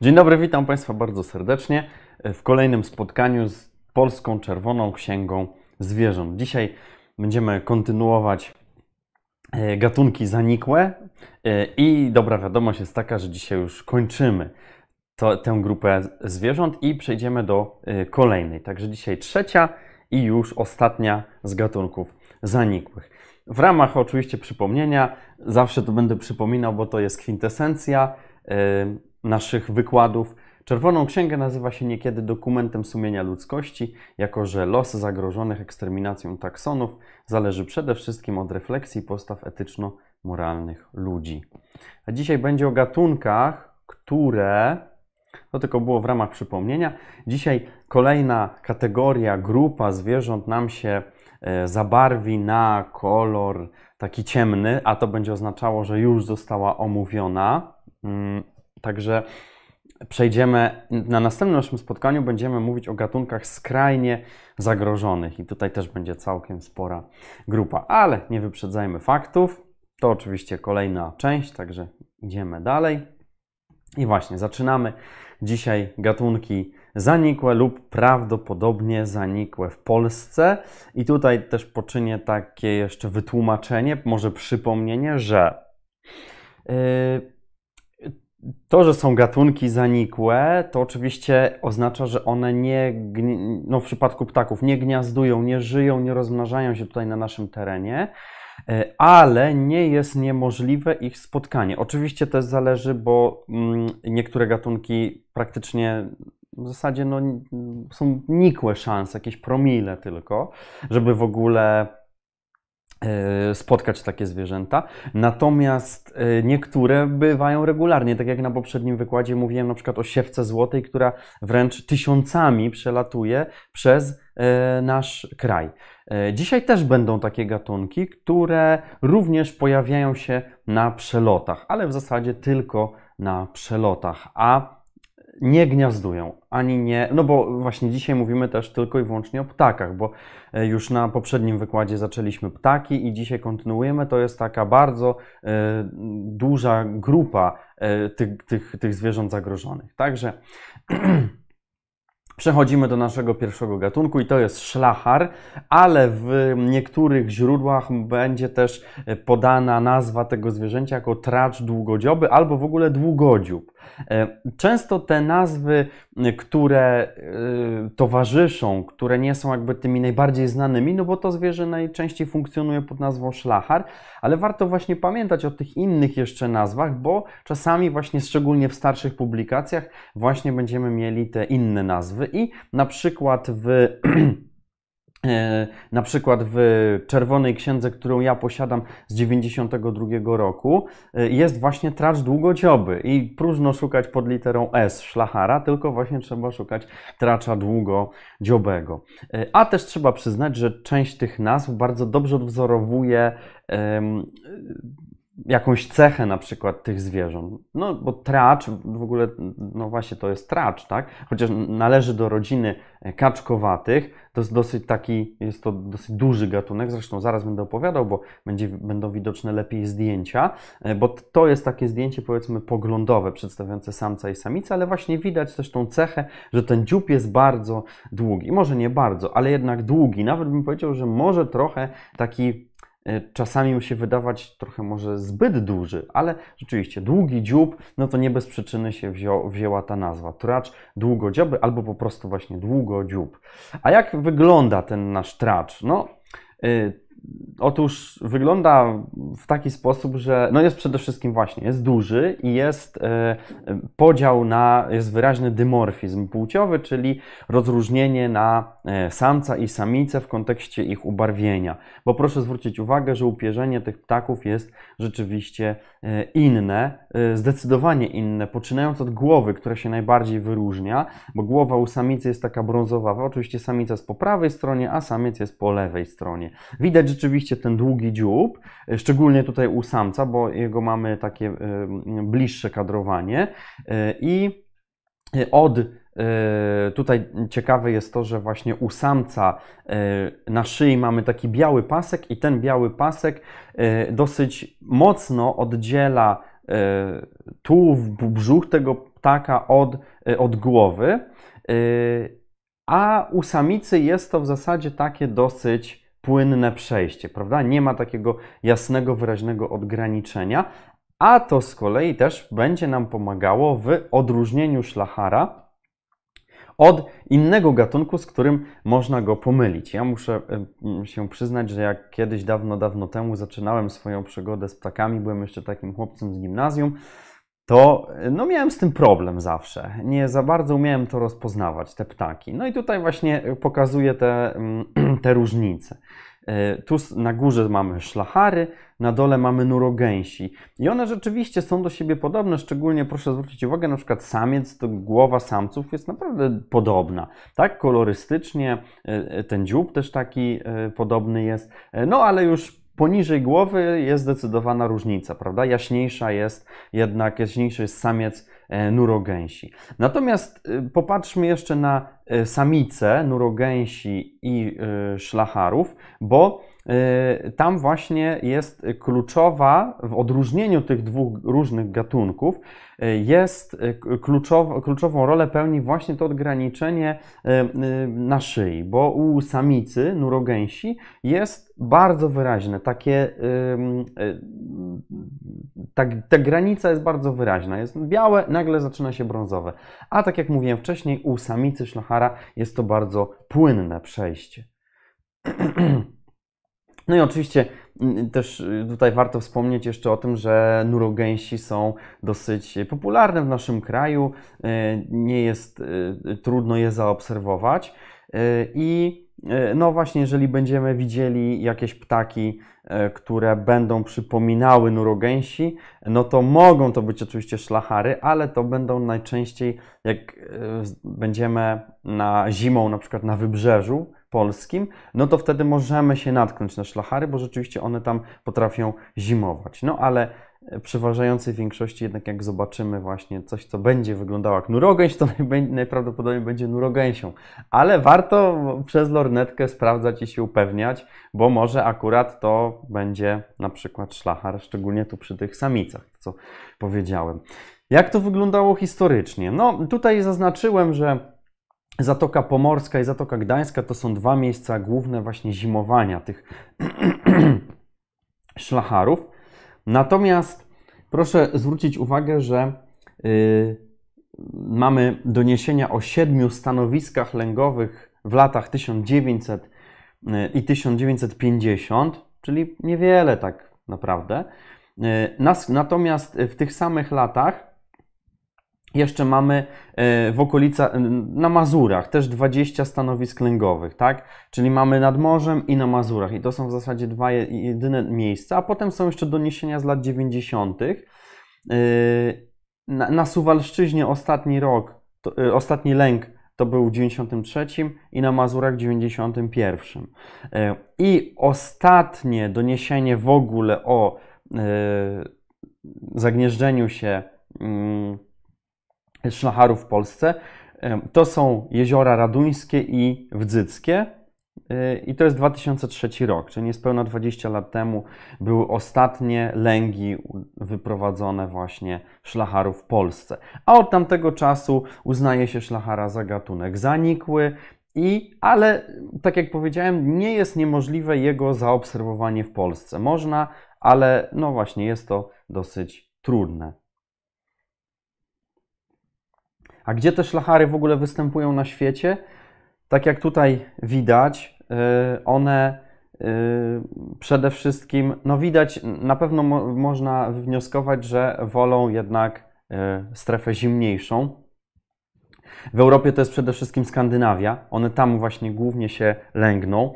Dzień dobry, witam Państwa bardzo serdecznie w kolejnym spotkaniu z Polską Czerwoną Księgą Zwierząt. Dzisiaj będziemy kontynuować e, gatunki zanikłe e, i dobra wiadomość jest taka, że dzisiaj już kończymy to, tę grupę zwierząt i przejdziemy do e, kolejnej. Także dzisiaj trzecia i już ostatnia z gatunków zanikłych. W ramach oczywiście przypomnienia, zawsze to będę przypominał, bo to jest kwintesencja naszych wykładów. Czerwoną Księgę nazywa się niekiedy dokumentem sumienia ludzkości, jako że los zagrożonych eksterminacją taksonów zależy przede wszystkim od refleksji postaw etyczno-moralnych ludzi. A dzisiaj będzie o gatunkach, które to tylko było w ramach przypomnienia. Dzisiaj kolejna kategoria, grupa zwierząt nam się e, zabarwi na kolor taki ciemny, a to będzie oznaczało, że już została omówiona. Także przejdziemy na następnym naszym spotkaniu będziemy mówić o gatunkach skrajnie zagrożonych i tutaj też będzie całkiem spora grupa, ale nie wyprzedzajmy faktów. To oczywiście kolejna część, także idziemy dalej. I właśnie zaczynamy dzisiaj gatunki zanikłe lub prawdopodobnie zanikłe w Polsce. I tutaj też poczynię takie jeszcze wytłumaczenie, może przypomnienie, że yy, to, że są gatunki zanikłe, to oczywiście oznacza, że one nie, no w przypadku ptaków, nie gniazdują, nie żyją, nie rozmnażają się tutaj na naszym terenie, e, ale nie jest niemożliwe ich spotkanie. Oczywiście też zależy, bo mm, niektóre gatunki praktycznie w zasadzie no, są nikłe szanse, jakieś promile tylko, żeby w ogóle spotkać takie zwierzęta. Natomiast e, niektóre bywają regularnie, tak jak na poprzednim wykładzie mówiłem na przykład o siewce złotej, która wręcz tysiącami przelatuje przez e, nasz kraj. Dzisiaj też będą takie gatunki, które również pojawiają się na przelotach, ale w zasadzie tylko na przelotach, a nie gniazdują, ani nie, no bo właśnie dzisiaj mówimy też tylko i wyłącznie o ptakach, bo e, już na poprzednim wykładzie zaczęliśmy ptaki i dzisiaj kontynuujemy. To jest taka bardzo e, duża grupa e, tych, tych, tych zwierząt zagrożonych. Także Przechodzimy do naszego pierwszego gatunku i to jest szlachar, ale w niektórych źródłach będzie też podana nazwa tego zwierzęcia jako tracz długodzioby albo w ogóle długodziób. E, często te nazwy, które e, towarzyszą, które nie są jakby tymi najbardziej znanymi, no bo to zwierzę najczęściej funkcjonuje pod nazwą szlachar, ale warto właśnie pamiętać o tych innych jeszcze nazwach, bo czasami właśnie, szczególnie w starszych publikacjach, właśnie będziemy mieli te inne nazwy i na przykład w na przykład w Czerwonej Księdze, którą ja posiadam z 92 roku, e, jest właśnie tracz długodzioby i próżno szukać pod literą S szlachara, tylko właśnie trzeba szukać tracza długodziobego. E, a też trzeba przyznać, że część tych nazw bardzo dobrze odwzorowuje jakąś cechę na przykład tych zwierząt. No bo tracz, w ogóle, no właśnie to jest tracz, tak? Chociaż należy do rodziny kaczkowatych, to jest dosyć taki, jest to dosyć duży gatunek, zresztą zaraz będę opowiadał, bo będzie, będą widoczne lepiej zdjęcia, e, bo to jest takie zdjęcie powiedzmy poglądowe, przedstawiające samca i samicę, ale właśnie widać też tą cechę, że ten dziób jest bardzo długi. Może nie bardzo, ale jednak długi. Nawet bym powiedział, że może trochę taki E, czasami mu się wydawać trochę może zbyt duży, ale rzeczywiście długi dziób, no to nie bez przyczyny się wziął, wzięła ta nazwa. Tracz długodzioby albo po prostu właśnie długodziób. A jak wygląda ten nasz tracz? No, y, Otóż wygląda w taki sposób, że no jest przede wszystkim właśnie, jest duży i jest e, podział na, jest wyraźny dymorfizm płciowy, czyli rozróżnienie na e, samca i samicę w kontekście ich ubarwienia. Bo proszę zwrócić uwagę, że upierzenie tych ptaków jest rzeczywiście e, inne, zdecydowanie inne, poczynając od głowy, która się najbardziej wyróżnia, bo głowa u samicy jest taka brązowa, oczywiście samica jest po prawej stronie, a samiec jest po lewej stronie. Widać rzeczywiście ten długi dziób, szczególnie tutaj u samca, bo jego mamy takie bliższe kadrowanie e, i od e, Tutaj ciekawe jest to, że właśnie u samca e, na szyi mamy taki biały pasek i ten biały pasek dosyć mocno oddziela tułów, brzuch tego ptaka od, od głowy, a u samicy jest to w zasadzie takie dosyć płynne przejście, prawda? Nie ma takiego jasnego, wyraźnego odgraniczenia, a to z kolei też będzie nam pomagało w odróżnieniu szlachara od innego gatunku, z którym można go pomylić. Ja muszę się przyznać, że jak kiedyś dawno, dawno temu zaczynałem swoją przygodę z ptakami, byłem jeszcze takim chłopcem z gimnazjum, to no miałem z tym problem zawsze. Nie za bardzo umiałem to rozpoznawać, te ptaki. No i tutaj właśnie pokazuję te, te różnice. E, tu na górze mamy szlachary, na dole mamy nurogęsi. I one rzeczywiście są do siebie podobne, szczególnie proszę zwrócić uwagę, na przykład samiec, to głowa samców jest naprawdę podobna. Tak, kolorystycznie, e, e, ten dziób też taki podobny jest. No ale już poniżej głowy jest zdecydowana różnica, prawda? Jaśniejsza jest jednak, jaśniejszy jest samiec nurogęsi. Natomiast popatrzmy jeszcze na samice nurogęsi i szlacharów, bo Y, tam właśnie jest kluczowa, w odróżnieniu tych dwóch różnych gatunków, y, jest y, kluczow, kluczową rolę pełni właśnie to odgraniczenie na szyi, bo u samicy, nurogęsi, jest bardzo wyraźne, takie, ta, ta granica jest bardzo wyraźna, jest białe, nagle zaczyna się brązowe, a tak jak mówiłem wcześniej, u samicy szlachara jest to bardzo płynne przejście. No i oczywiście mm, też y, tutaj warto wspomnieć jeszcze o tym, że nurogęsi są dosyć popularne w naszym kraju. Y, nie jest y, trudno je zaobserwować. I no właśnie, jeżeli będziemy widzieli jakieś ptaki, które będą przypominały nurogęsi, no to mogą to być oczywiście szlachary, ale to będą najczęściej, jak będziemy na zimą, na przykład na wybrzeżu, polskim, no to wtedy możemy się natknąć na szlachary, bo rzeczywiście one tam potrafią zimować. No ale przeważającej większości jednak jak zobaczymy właśnie coś, co będzie wyglądało jak nurogęś, to najprawdopodobniej będzie nurogęsią. Ale warto przez lornetkę sprawdzać i się upewniać, bo może akurat to będzie na przykład szlachar, szczególnie tu przy tych samicach, co powiedziałem. Jak to wyglądało historycznie? No tutaj zaznaczyłem, że Zatoka Pomorska i Zatoka Gdańska to są dwa miejsca główne właśnie zimowania tych szlacharów. Natomiast proszę zwrócić uwagę, że yy, mamy doniesienia o siedmiu stanowiskach lęgowych w latach 1900 yy, i 1950, czyli niewiele tak naprawdę. Yy, natomiast w tych samych latach jeszcze mamy e, w okolicach, na Mazurach też 20 stanowisk lęgowych, tak? Czyli mamy nad morzem i na Mazurach i to są w zasadzie dwa jedyne miejsca, a potem są jeszcze doniesienia z lat 90. E, na, Suwalszczyźnie ostatni rok, e, ostatni lęk to był w 93 i na Mazurach w 91. I ostatnie doniesienie w ogóle o zagnieżdżeniu się szlacharów w Polsce. To są jeziora Raduńskie i Wdzyckie. Y, I to jest 2003 rok, czyli niespełna 20 lat temu były ostatnie lęgi wyprowadzone właśnie szlacharów w Polsce. A od tamtego czasu uznaje się szlachara za gatunek zanikły, i, ale tak jak powiedziałem, nie jest niemożliwe jego zaobserwowanie w Polsce. Można, ale no właśnie jest to dosyć trudne. A gdzie te szlachary w ogóle występują na świecie? Tak jak tutaj widać, y, one y, przede wszystkim, no widać, na pewno mo można wnioskować, że wolą jednak y, strefę zimniejszą. W Europie to jest przede wszystkim Skandynawia, one tam właśnie głównie się lęgną.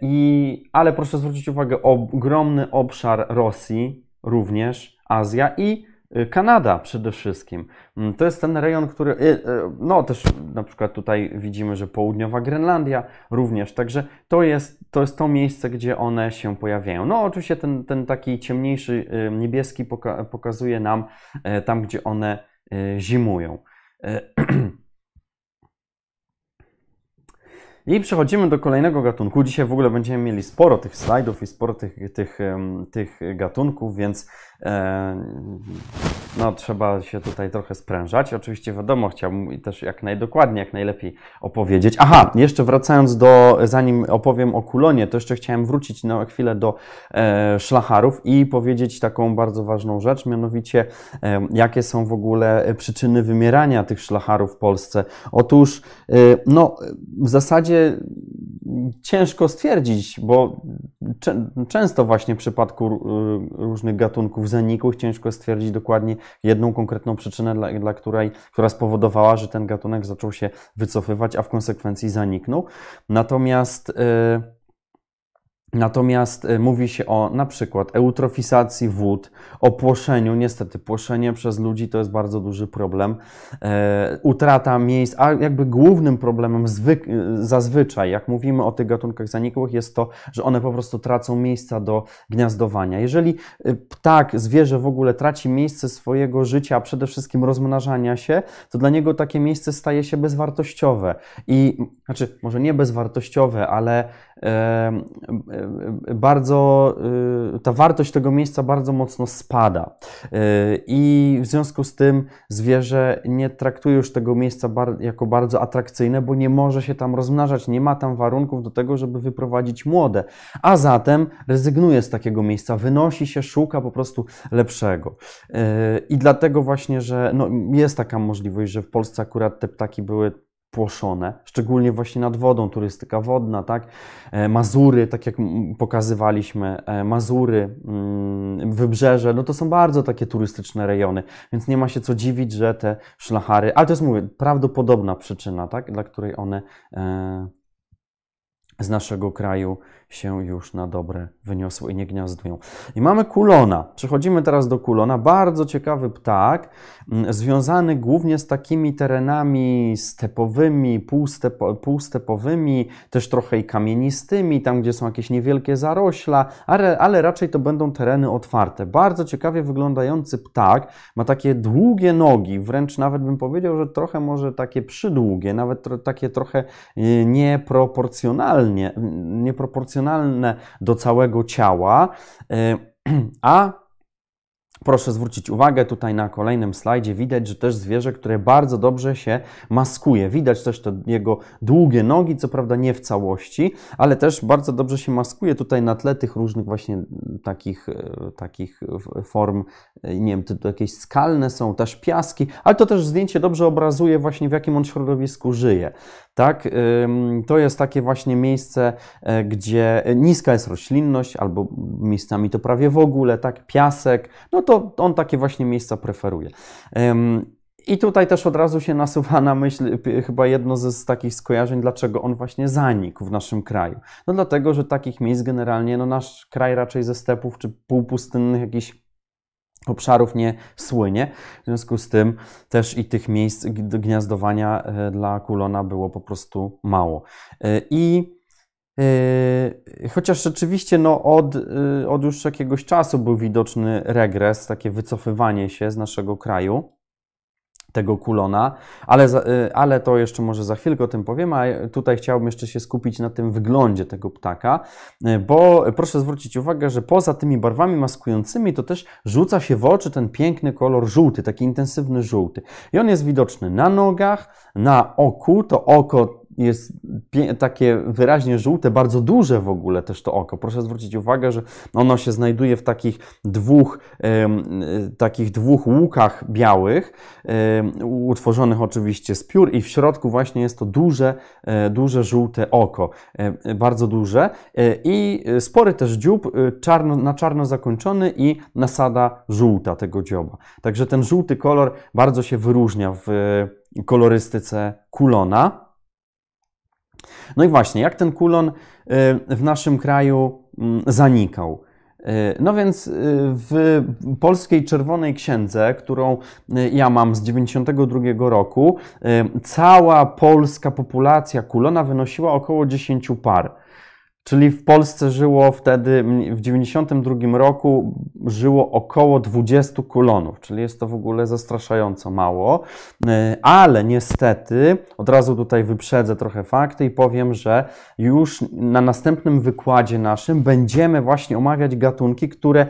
I, ale proszę zwrócić uwagę, ogromny obszar Rosji, również Azja i Kanada przede wszystkim. Mm, to jest ten rejon, który, y, y, no też na przykład tutaj widzimy, że południowa Grenlandia również, także to jest to, jest to miejsce, gdzie one się pojawiają. No oczywiście ten, ten taki ciemniejszy niebieski poka pokazuje nam tam, gdzie one zimują. I przechodzimy do kolejnego gatunku. Dzisiaj w ogóle będziemy mieli sporo tych slajdów i sporo tych, tych, tych gatunków, więc no, trzeba się tutaj trochę sprężać. Oczywiście wiadomo, chciałbym też jak najdokładniej, jak najlepiej opowiedzieć. Aha, jeszcze wracając do, zanim opowiem o kulonie, to jeszcze chciałem wrócić na chwilę do e, szlacharów i powiedzieć taką bardzo ważną rzecz, mianowicie e, jakie są w ogóle przyczyny wymierania tych szlacharów w Polsce. Otóż, e, no, w zasadzie ciężko stwierdzić, bo często właśnie w przypadku y, różnych gatunków zanikłych ciężko stwierdzić dokładnie jedną konkretną przyczynę, dla, dla której, która spowodowała, że ten gatunek zaczął się wycofywać, a w konsekwencji zaniknął. Natomiast yy, Natomiast y, mówi się o na przykład eutrofizacji wód, o płoszeniu. Niestety, płoszenie przez ludzi to jest bardzo duży problem. E, utrata miejsc, a jakby głównym problemem y, zazwyczaj, jak mówimy o tych gatunkach zanikłych, jest to, że one po prostu tracą miejsca do gniazdowania. Jeżeli y, ptak, zwierzę w ogóle traci miejsce swojego życia, a przede wszystkim rozmnażania się, to dla niego takie miejsce staje się bezwartościowe. I znaczy, może nie bezwartościowe, ale bardzo, y, ta wartość tego miejsca bardzo mocno spada. Y, I w związku z tym zwierzę nie traktuje już tego miejsca jako bardzo atrakcyjne, bo nie może się tam rozmnażać, nie ma tam warunków do tego, żeby wyprowadzić młode. A zatem rezygnuje z takiego miejsca, wynosi się, szuka po prostu lepszego. Y, I dlatego właśnie, że no, jest taka możliwość, że w Polsce akurat te ptaki były płoszone, szczególnie właśnie nad wodą, turystyka wodna, tak? E, Mazury, tak jak pokazywaliśmy, e, Mazury, mm, Wybrzeże, no to są bardzo takie turystyczne rejony, więc nie ma się co dziwić, że te szlachary, ale to jest, mówię, prawdopodobna przyczyna, tak? Dla której one e, z naszego kraju się już na dobre wyniosły i nie gniazdują. I mamy kulona. Przechodzimy teraz do kulona. Bardzo ciekawy ptak, mm, związany głównie z takimi terenami stepowymi, półstepo, półstepowymi, też trochę i kamienistymi, tam gdzie są jakieś niewielkie zarośla, ale, ale raczej to będą tereny otwarte. Bardzo ciekawie wyglądający ptak, ma takie długie nogi, wręcz nawet bym powiedział, że trochę może takie przydługie, nawet takie trochę y, nieproporcjonalnie, nieproporcjonalnie proporcjonalne do całego ciała, y, a Proszę zwrócić uwagę, tutaj na kolejnym slajdzie widać, że też zwierzę, które bardzo dobrze się maskuje. Widać też te jego długie nogi, co prawda nie w całości, ale też bardzo dobrze się maskuje tutaj na tle tych różnych właśnie takich, e, takich form, e, nie wiem, to jakieś skalne są, też piaski, ale to też zdjęcie dobrze obrazuje właśnie w jakim on środowisku żyje. Tak? To jest takie właśnie miejsce, e, gdzie niska jest roślinność, albo miejscami to prawie w ogóle, tak? Piasek, no to on takie właśnie miejsca preferuje. I tutaj też od razu się nasuwa na myśl chyba jedno z takich skojarzeń, dlaczego on właśnie zanikł w naszym kraju. No dlatego, że takich miejsc generalnie, no nasz kraj raczej ze stepów czy półpustynnych jakichś obszarów nie słynie. W związku z tym też i tych miejsc gniazdowania e, dla kulona było po prostu mało. E, I Yy, chociaż rzeczywiście no, od, od już jakiegoś czasu był widoczny regres, takie wycofywanie się z naszego kraju tego kulona, ale, yy, ale to jeszcze może za chwilkę o tym powiem, a tutaj chciałbym jeszcze się skupić na tym wyglądzie tego ptaka, bo proszę zwrócić uwagę, że poza tymi barwami maskującymi to też rzuca się w oczy ten piękny kolor żółty, taki intensywny żółty. I on jest widoczny na nogach, na oku, to oko jest takie wyraźnie żółte, bardzo duże w ogóle też to oko. Proszę zwrócić uwagę, że ono się znajduje w takich dwóch, takich dwóch łukach białych, utworzonych oczywiście z piór i w środku właśnie jest to duże, e, duże żółte oko, e, bardzo duże e, i spory też dziób czarno, na czarno zakończony i nasada żółta tego dzioba. Także ten żółty kolor bardzo się wyróżnia w kolorystyce kulona. No i właśnie, jak ten kulon y, w naszym kraju mm, zanikał? Y, no więc y, w polskiej Czerwonej Księdze, którą ja mam z 92 roku, cała polska populacja kulona wynosiła około 10 par. Czyli w Polsce żyło wtedy, w 92 roku żyło około 20 kulonów, czyli jest to w ogóle zastraszająco mało. E, ale niestety, od razu tutaj wyprzedzę trochę fakty i powiem, że już na następnym wykładzie naszym będziemy właśnie omawiać gatunki, które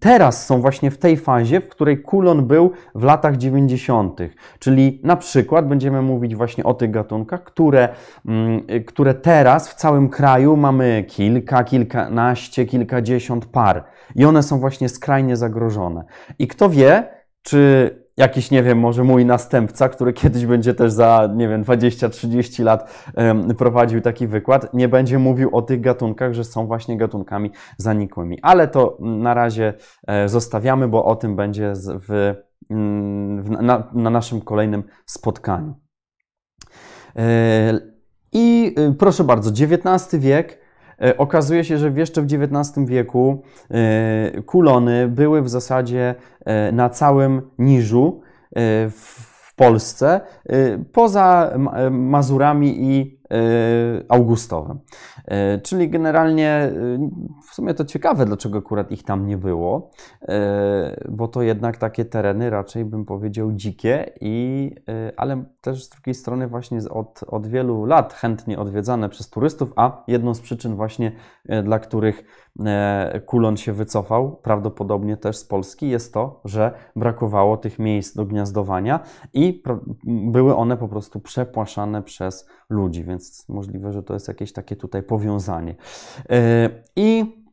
teraz są właśnie w tej fazie, w której kulon był w latach 90. Czyli na przykład będziemy mówić właśnie o tych gatunkach, które, mm, które teraz w całym kraju mamy kilka, kilkanaście, kilkadziesiąt par i one są właśnie skrajnie zagrożone. I kto wie, czy jakiś, nie wiem, może mój następca, który kiedyś będzie też za, nie wiem, 20-30 lat prowadził taki wykład, nie będzie mówił o tych gatunkach, że są właśnie gatunkami zanikłymi. Ale to na razie e, zostawiamy, bo o tym będzie mm, w na, na naszym kolejnym spotkaniu. E, I y, proszę bardzo, XIX wiek E, okazuje się, że jeszcze w XIX wieku e, kulony były w zasadzie e, na całym niżu w Polsce, poza Mazurami i Augustowym. E, czyli generalnie e, w sumie to ciekawe, dlaczego akurat ich tam nie było, bo to jednak takie tereny raczej bym powiedział dzikie, i, ale też z drugiej strony właśnie od, od wielu lat chętnie odwiedzane przez turystów, a jedną z przyczyn właśnie, dla których Kulon się wycofał, prawdopodobnie też z Polski, jest to, że brakowało tych miejsc do gniazdowania i były one po prostu przepłaszane przez ludzi, więc możliwe, że to jest jakieś takie tutaj powiązanie. E, I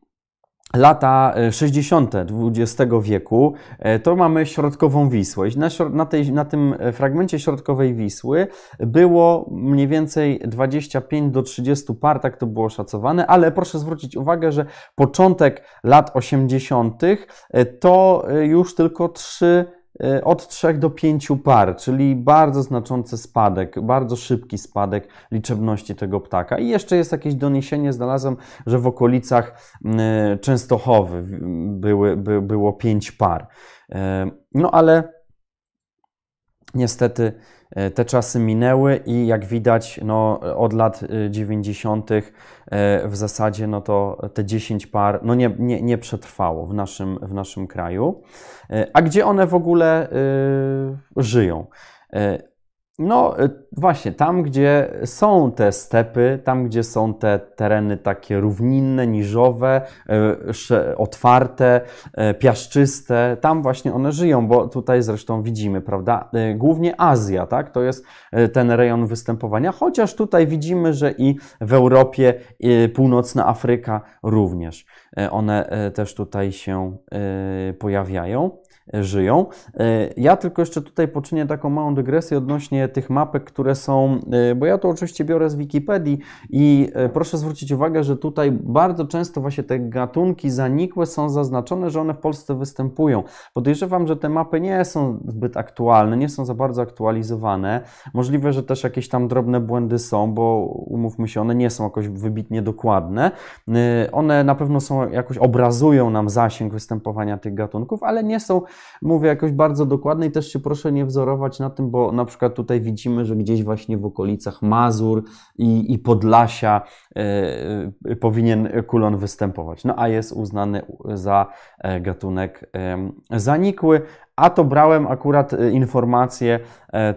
lata 60. XX wieku, e, to mamy środkową Wisłę. Na, na, tej, na tym fragmencie środkowej Wisły było mniej więcej 25 do 30 par, tak to było szacowane, ale proszę zwrócić uwagę, że początek lat 80. E, to już tylko 3 E, od 3 do 5 par, czyli bardzo znaczący spadek, bardzo szybki spadek liczebności tego ptaka. I jeszcze jest jakieś doniesienie, znalazłem, że w okolicach Częstochowy były, by, było 5 par. E, no ale niestety E, te czasy minęły i jak widać, no, od lat 90. E, e, w zasadzie no to te 10 par no nie, nie, nie przetrwało w naszym, w naszym kraju. A gdzie one w ogóle żyją? No y, właśnie, tam gdzie są te stepy, tam gdzie są te tereny takie równinne, niżowe, y, otwarte, y, piaszczyste, tam właśnie one żyją, bo tutaj zresztą widzimy, prawda, głównie Azja, tak, to jest ten rejon występowania, chociaż tutaj widzimy, że i w Europie, i północna Afryka również. One też tutaj się pojawiają żyją. E, ja tylko jeszcze tutaj poczynię taką małą dygresję odnośnie tych mapek, które są, e, bo ja to oczywiście biorę z Wikipedii i e, proszę zwrócić uwagę, że tutaj bardzo często właśnie te gatunki zanikłe są zaznaczone, że one w Polsce występują. Podejrzewam, że te mapy nie są zbyt aktualne, nie są za bardzo aktualizowane. Możliwe, że też jakieś tam drobne błędy są, bo umówmy się, one nie są jakoś wybitnie dokładne. One na pewno są jakoś obrazują nam zasięg występowania tych gatunków, ale nie są mówię jakoś bardzo dokładnie i też się proszę nie wzorować na tym, bo na przykład tutaj widzimy, że gdzieś właśnie w okolicach Mazur i, i Podlasia y, powinien kulon występować. No a jest uznany za e, gatunek y, zanikły. A to brałem akurat informacje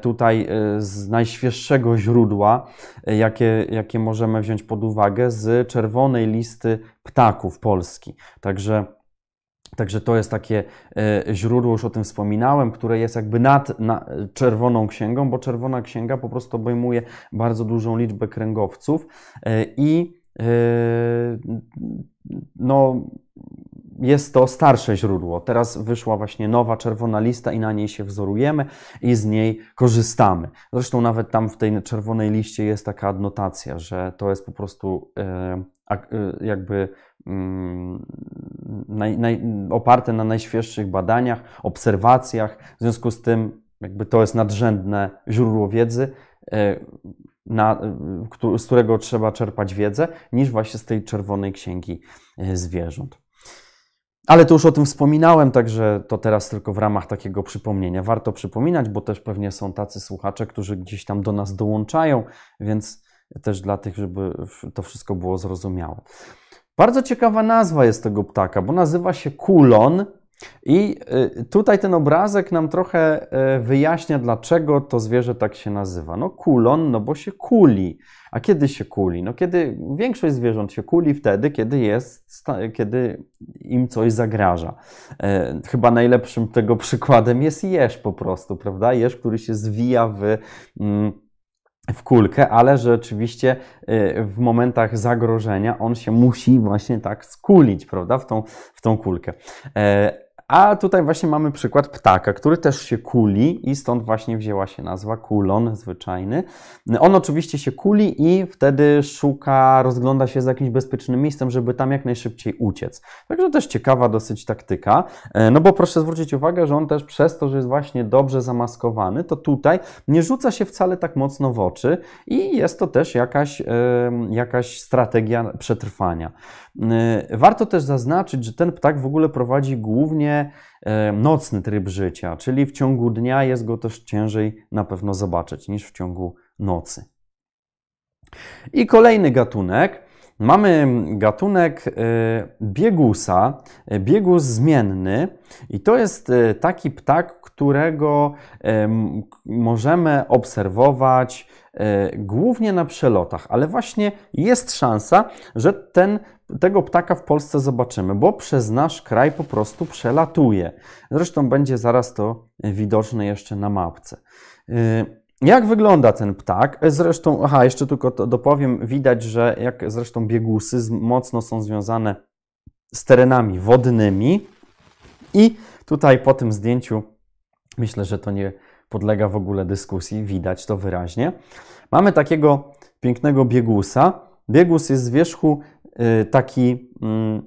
tutaj z najświeższego źródła, jakie, jakie możemy wziąć pod uwagę, z czerwonej listy ptaków Polski. Także Także to jest takie e, źródło, już o tym wspominałem, które jest jakby nad na czerwoną księgą, bo czerwona księga po prostu obejmuje bardzo dużą liczbę kręgowców e, i e, no, jest to starsze źródło. Teraz wyszła właśnie nowa czerwona lista i na niej się wzorujemy i z niej korzystamy. Zresztą nawet tam w tej czerwonej liście jest taka adnotacja, że to jest po prostu jakby naj, naj, oparte na najświeższych badaniach, obserwacjach. W związku z tym, jakby to jest nadrzędne źródło wiedzy, e, na, z którego trzeba czerpać wiedzę, niż właśnie z tej czerwonej księgi e, zwierząt. Ale to już o tym wspominałem, także to teraz tylko w ramach takiego przypomnienia. Warto przypominać, bo też pewnie są tacy słuchacze, którzy gdzieś tam do nas dołączają, więc też dla tych, żeby to wszystko było zrozumiałe. Bardzo ciekawa nazwa jest tego ptaka, bo nazywa się kulon. I y, tutaj ten obrazek nam trochę y, wyjaśnia, dlaczego to zwierzę tak się nazywa. No kulon, no bo się kuli. A kiedy się kuli? No kiedy większość zwierząt się kuli wtedy, kiedy jest, kiedy im coś zagraża. E, chyba najlepszym tego przykładem jest jeż po prostu, prawda? Jeż, który się zwija w mm, w kulkę, ale rzeczywiście y, w momentach zagrożenia on się musi właśnie tak skulić, prawda, w tą, w tą kulkę. A tutaj właśnie mamy przykład ptaka, który też się kuli i stąd właśnie wzięła się nazwa kulon zwyczajny. On oczywiście się kuli i wtedy szuka, rozgląda się za jakimś bezpiecznym miejscem, żeby tam jak najszybciej uciec. Także też ciekawa dosyć taktyka, e, no bo proszę zwrócić uwagę, że on też przez to, że jest właśnie dobrze zamaskowany, to tutaj nie rzuca się wcale tak mocno w oczy i jest to też jakaś, jakaś strategia przetrwania. E, warto też zaznaczyć, że ten ptak w ogóle prowadzi głównie e, nocny tryb życia, czyli w ciągu dnia jest go też ciężej na pewno zobaczyć niż w ciągu nocy. I kolejny gatunek. Mamy gatunek e, biegusa, biegus zmienny, i to jest taki ptak, którego możemy obserwować głównie na przelotach, ale właśnie jest szansa, że ten tego ptaka w Polsce zobaczymy, bo przez nasz kraj po prostu przelatuje. Zresztą będzie zaraz to widoczne jeszcze na mapce. Y, jak wygląda ten ptak? Zresztą, aha, jeszcze tylko to dopowiem, widać, że jak zresztą biegusy mocno są związane z terenami wodnymi i tutaj po tym zdjęciu myślę, że to nie podlega w ogóle dyskusji, widać to wyraźnie. Mamy takiego pięknego biegusa. Biegus jest z wierzchu taki, mm,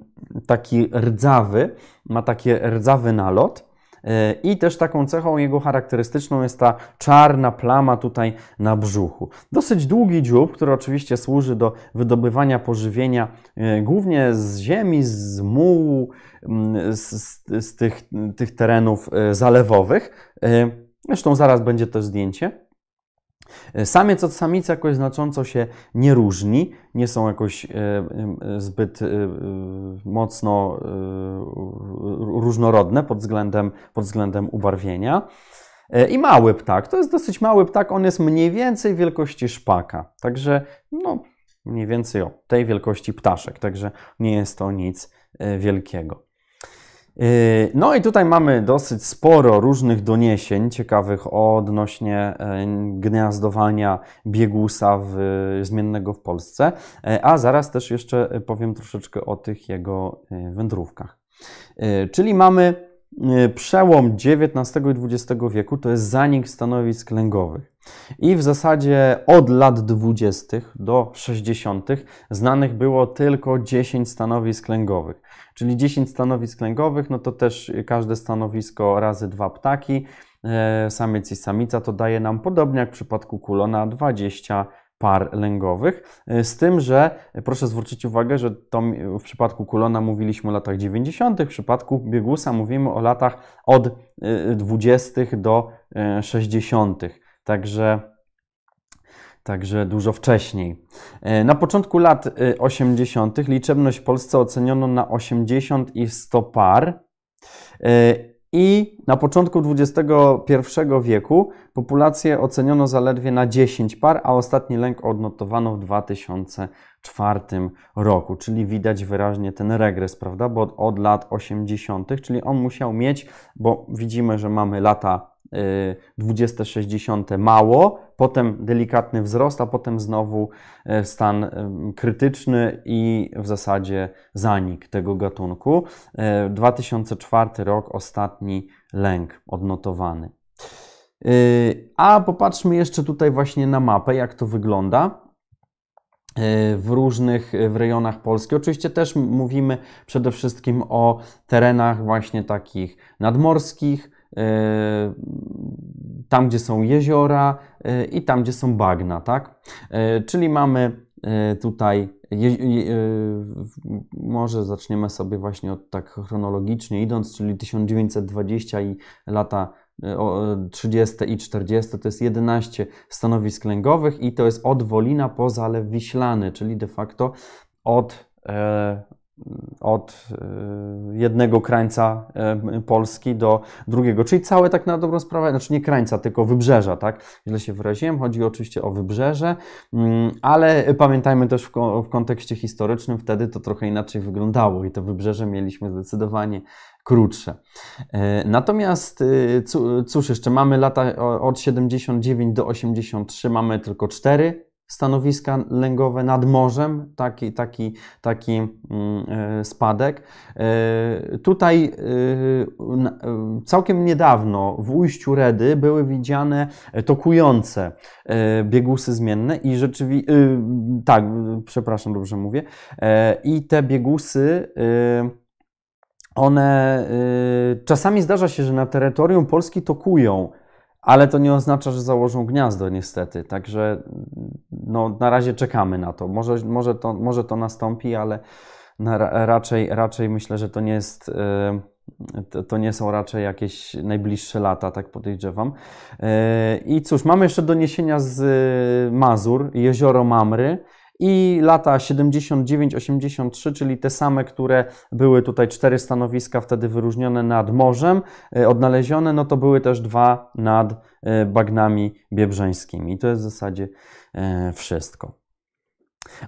taki rdzawy, ma taki rdzawy nalot. Y, I też taką cechą jego charakterystyczną jest ta czarna plama tutaj na brzuchu. Dosyć długi dziób, który oczywiście służy do wydobywania pożywienia y, głównie z ziemi, z mułu, mm, z, z tych, tych terenów zalewowych. Zresztą zaraz będzie też zdjęcie. E, samiec od samicy jakoś znacząco się nie różni, nie są jakoś e, e, zbyt mocno różnorodne pod względem, pod względem ubarwienia. I mały ptak, to jest dosyć mały ptak, on jest mniej więcej wielkości szpaka, także no, mniej więcej o tej wielkości ptaszek, także nie jest to nic wielkiego. Yy, no i tutaj mamy dosyć sporo różnych doniesień ciekawych odnośnie e, gniazdowania biegusa w, zmiennego w Polsce, a zaraz też jeszcze powiem troszeczkę o tych jego wędrówkach. Czyli mamy przełom XIX i XX wieku, to jest zanik stanowisk lęgowych. I w zasadzie od lat 20. do 60. znanych było tylko 10 stanowisk lęgowych. Czyli 10 stanowisk lęgowych, no to też każde stanowisko razy dwa ptaki, e, samiec i samica, to daje nam podobnie jak w przypadku kulona 20 par lęgowych. E, z tym, że proszę zwrócić uwagę, że to w przypadku kulona mówiliśmy o latach 90., w przypadku biegusa mówimy o latach od 20. E, do 60. Także także dużo wcześniej. E, na początku lat 80. E, liczebność w Polsce oceniono na 80 i 100 par. E, I na początku XXI wieku populację oceniono zaledwie na 10 par, a ostatni lęk odnotowano w 2004 roku. Czyli widać wyraźnie ten regres, prawda? Bo od lat 80., czyli on musiał mieć, bo widzimy, że mamy lata 20-60 mało, potem delikatny wzrost, a potem znowu e, stan e, krytyczny i w zasadzie zanik tego gatunku. 2004 e, rok, ostatni lęk odnotowany. A popatrzmy jeszcze tutaj właśnie na mapę, jak to wygląda w różnych w rejonach Polski. Oczywiście też mówimy przede wszystkim o terenach właśnie takich nadmorskich, tam, gdzie są jeziora e, i tam, gdzie są bagna, tak? E, czyli mamy tutaj, może zaczniemy sobie właśnie od tak chronologicznie idąc, czyli 1920 i lata 30 i 40 to jest 11 stanowisk lęgowych i to jest od Wolina po Zalew Wiślany, czyli de facto od od y, jednego krańca y, Polski do drugiego, czyli całe tak na dobrą sprawę, znaczy nie krańca, tylko wybrzeża, tak? Źle się wyraziłem, chodzi oczywiście o wybrzeże, mm, ale pamiętajmy też w, kontekście historycznym, wtedy to trochę inaczej wyglądało i to wybrzeże mieliśmy zdecydowanie krótsze. E, natomiast y, cóż, jeszcze mamy lata od 79 do 83, mamy tylko cztery stanowiska lęgowe nad morzem, taki, taki, taki mm, e, spadek. E, tutaj e, całkiem niedawno w ujściu Redy były widziane tokujące biegusy zmienne i rzeczywiście, tak, przepraszam, dobrze mówię, i te biegusy one czasami zdarza się, że na terytorium Polski tokują ale to nie oznacza, że założą gniazdo, niestety. Także no, na razie czekamy na to. Może, może, to, może to nastąpi, ale na, raczej, raczej myślę, że to nie jest. Yy, to, nie są raczej jakieś najbliższe lata, tak podejrzewam. Yy, I cóż, mamy jeszcze doniesienia z Mazur, jezioro Mamry i lata 79-83, czyli te same, które były tutaj cztery stanowiska wtedy wyróżnione nad morzem, e, odnalezione, no to były też dwa nad e, bagnami biebrzeńskimi. I to jest w zasadzie e, wszystko.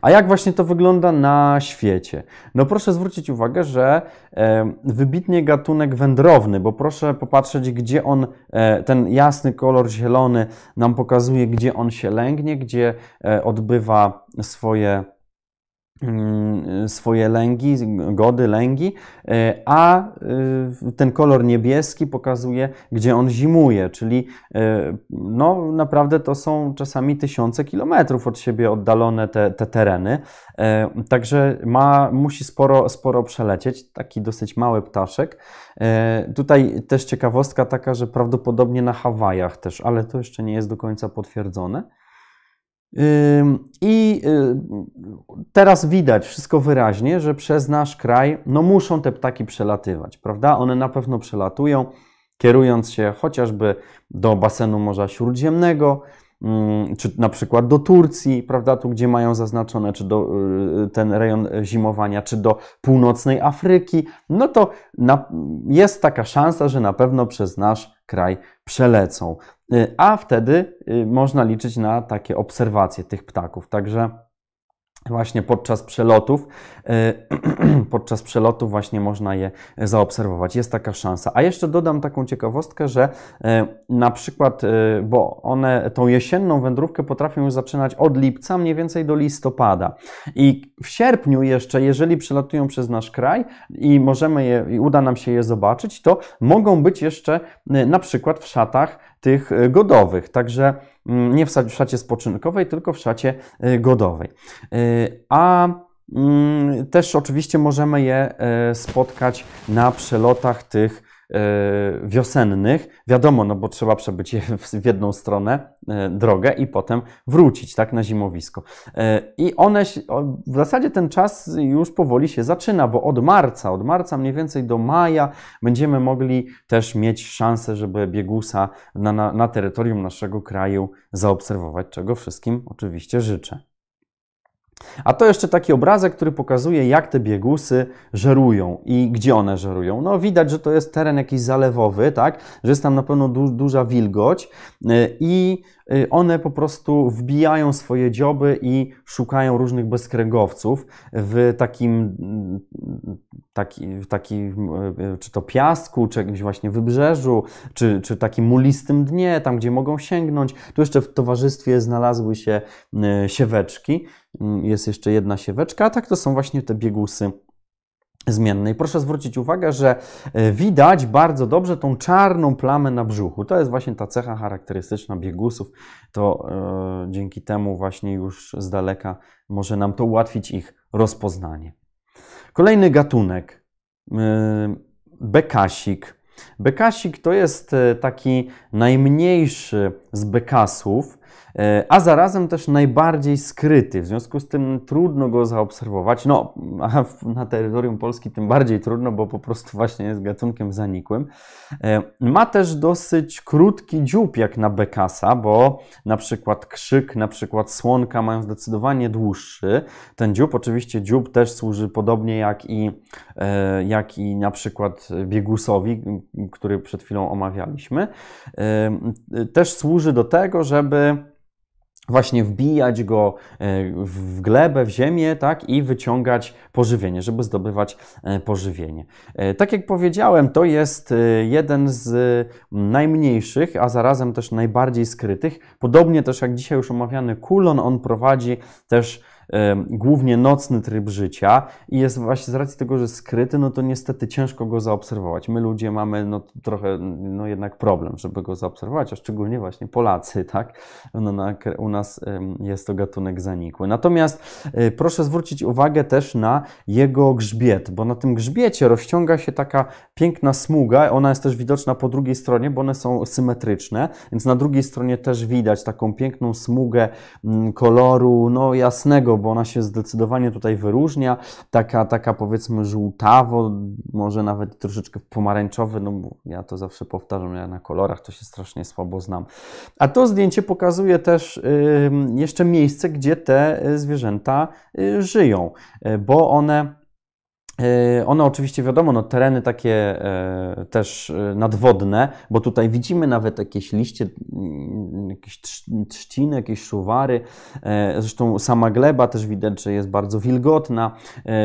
A jak właśnie to wygląda na świecie? No proszę zwrócić uwagę, że e, wybitnie gatunek wędrowny, bo proszę popatrzeć, gdzie on, e, ten jasny kolor zielony nam pokazuje, gdzie on się lęgnie, gdzie e, odbywa swoje swoje lęgi, gody, lęgi, e, a e, ten kolor niebieski pokazuje, gdzie on zimuje, czyli e, no, naprawdę to są czasami tysiące kilometrów od siebie oddalone te, te tereny, także ma, musi sporo, sporo przelecieć, taki dosyć mały ptaszek. Tutaj też ciekawostka taka, że prawdopodobnie na Hawajach też, ale to jeszcze nie jest do końca potwierdzone. I y, teraz widać wszystko wyraźnie, że przez nasz kraj no muszą te ptaki przelatywać, prawda? One na pewno przelatują, kierując się chociażby do basenu Morza Śródziemnego, czy na przykład do Turcji, prawda, tu gdzie mają zaznaczone, czy do y, ten rejon zimowania, czy do północnej Afryki, no to na, jest taka szansa, że na pewno przez nasz kraj przelecą. Y, a wtedy y, można liczyć na takie obserwacje tych ptaków. Także właśnie podczas przelotów, y, podczas przelotów właśnie można je zaobserwować. Jest taka szansa. A jeszcze dodam taką ciekawostkę, że na przykład, bo one tą jesienną wędrówkę potrafią już zaczynać od lipca mniej więcej do listopada. I w sierpniu jeszcze, jeżeli przelatują przez nasz kraj i możemy je, i uda nam się je zobaczyć, to mogą być jeszcze na przykład w szatach tych godowych. Także nie w szacie spoczynkowej, tylko w szacie e, godowej. E, a mm, też oczywiście możemy je spotkać na przelotach tych wiosennych. Wiadomo, no bo trzeba przebyć w jedną stronę e, drogę i potem wrócić tak na zimowisko. E, I one, w zasadzie ten czas już powoli się zaczyna, bo od marca, od marca mniej więcej do maja będziemy mogli też mieć szansę, żeby biegusa na, na, na terytorium naszego kraju zaobserwować, czego wszystkim oczywiście życzę. A to jeszcze taki obrazek, który pokazuje, jak te biegusy żerują i gdzie one żerują. No widać, że to jest teren jakiś zalewowy, tak? Że jest tam na pewno du duża wilgoć y, i y, one po prostu wbijają swoje dzioby i szukają różnych bezkręgowców w takim, taki, w y, czy to piasku, czy jakimś właśnie wybrzeżu, czy, czy takim mulistym dnie, tam gdzie mogą sięgnąć. Tu jeszcze w towarzystwie znalazły się sieweczki. Mm, jest jeszcze jedna sieweczka, a tak to są właśnie te biegusy zmienne. I proszę zwrócić uwagę, że e, widać bardzo dobrze tą czarną plamę na brzuchu. To jest właśnie ta cecha charakterystyczna biegusów. To e, dzięki temu właśnie już z daleka może nam to ułatwić ich rozpoznanie. Kolejny gatunek. E, bekasik. Bekasik to jest taki najmniejszy z bekasów. E, a zarazem też najbardziej skryty. W związku z tym trudno go zaobserwować. No, na terytorium Polski tym bardziej trudno, bo po prostu właśnie jest gatunkiem zanikłym. E, ma też dosyć krótki dziób jak na bekasa, bo na przykład krzyk, na przykład słonka mają zdecydowanie dłuższy. Ten dziób, oczywiście dziób też służy podobnie jak i, e, jak i na przykład biegusowi, który przed chwilą omawialiśmy. Też służy do tego, żeby właśnie wbijać go e, w glebę, w ziemię, tak, i wyciągać pożywienie, żeby zdobywać e, pożywienie. E, tak jak powiedziałem, to jest jeden z najmniejszych, a zarazem też najbardziej skrytych. Podobnie też jak dzisiaj już omawiany kulon, on prowadzi też głównie nocny tryb życia i jest właśnie z racji tego, że skryty, no to niestety ciężko go zaobserwować. My ludzie mamy no, trochę no jednak problem, żeby go zaobserwować, a szczególnie właśnie Polacy, tak? No, na, u nas jest to gatunek zanikły. Natomiast e, proszę zwrócić uwagę też na jego grzbiet, bo na tym grzbiecie rozciąga się taka piękna smuga, ona jest też widoczna po drugiej stronie, bo one są symetryczne, więc na drugiej stronie też widać taką piękną smugę mm, koloru no jasnego, bo ona się zdecydowanie tutaj wyróżnia. Taka, taka powiedzmy żółtawo, może nawet troszeczkę pomarańczowy, no bo ja to zawsze powtarzam, ja na kolorach to się strasznie słabo znam. A to zdjęcie pokazuje też jeszcze miejsce, gdzie te y, zwierzęta y, żyją, y, bo one one oczywiście, wiadomo, no, tereny takie e, też e, nadwodne, bo tutaj widzimy nawet jakieś liście, mm, jakieś trzciny, jakieś szuwary. Zresztą sama gleba też widać, że jest bardzo wilgotna.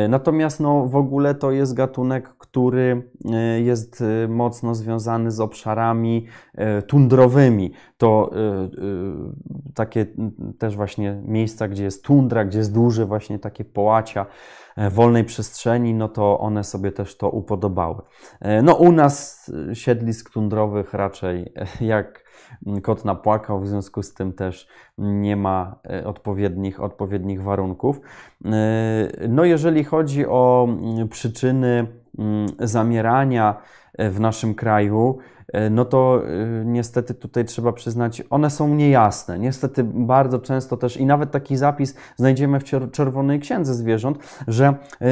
Natomiast no, w ogóle to jest gatunek, który jest mocno związany z obszarami tundrowymi. To takie też właśnie miejsca, gdzie jest tundra, gdzie jest duże właśnie takie połacia. E, wolnej przestrzeni, no to one sobie też to upodobały. E, no u nas e, siedlisk tundrowych raczej jak kot napłakał, w związku z tym też nie ma odpowiednich, odpowiednich warunków. No jeżeli chodzi o przyczyny zamierania w naszym kraju, no to e, niestety tutaj trzeba przyznać, one są niejasne. Niestety bardzo często też i nawet taki zapis znajdziemy w Czerwonej Księdze Zwierząt, że e,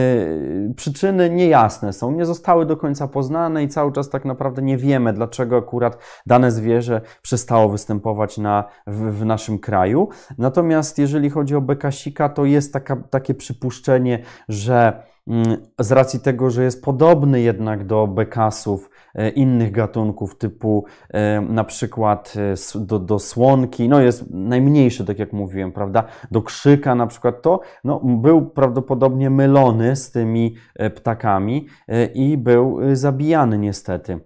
przyczyny niejasne są, nie zostały do końca poznane i cały czas tak naprawdę nie wiemy, dlaczego akurat dane zwierzę przestało występować na, w, w naszym kraju. Natomiast jeżeli chodzi o bekasika, to jest taka, takie przypuszczenie, że mm, z racji tego, że jest podobny jednak do bekasów, E, innych gatunków typu e, na przykład e, do, do słonki, no jest najmniejszy, tak jak mówiłem, prawda, do krzyka na przykład to, no był prawdopodobnie mylony z tymi ptakami i był zabijany niestety.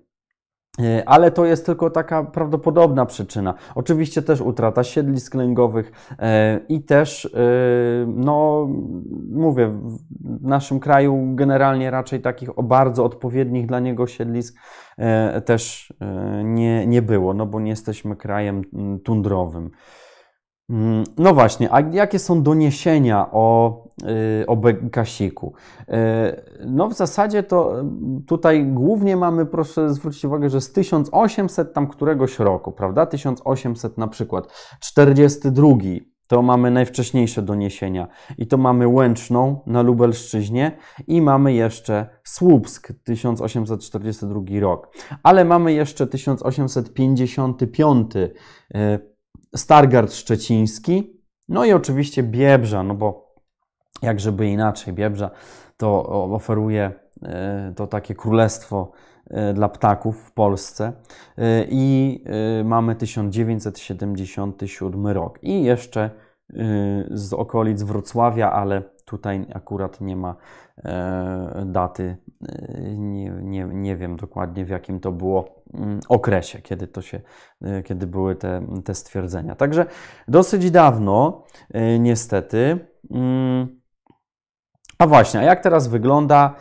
E, ale to jest tylko taka prawdopodobna przyczyna. Oczywiście też utrata siedlisk lęgowych e, i też, e, no mówię, w naszym kraju generalnie raczej takich bardzo odpowiednich dla niego siedlisk też nie, nie było, no bo nie jesteśmy krajem tundrowym. Mm, no właśnie, a jakie są doniesienia o, y, o Bekasiku? Y, no w zasadzie to y, tutaj głównie mamy, proszę zwrócić uwagę, że z 1800 tam któregoś roku, prawda? 1800 na przykład, 42 to mamy najwcześniejsze doniesienia i to mamy Łęczną na Lubelszczyźnie i mamy jeszcze Słupsk 1842 rok. Ale mamy jeszcze 1855 Stargard Szczeciński, no i oczywiście Biebrza, no bo jak żeby inaczej, Biebrza to oferuje e, to takie królestwo e, dla ptaków w Polsce. E, i mamy 1977 rok. I jeszcze z okolic Wrocławia, ale tutaj akurat nie ma daty, nie, nie, nie wiem dokładnie w jakim to było Mm, okresie, kiedy, to się, y, kiedy były te, te stwierdzenia. Także dosyć dawno, niestety. A właśnie, a jak teraz wygląda,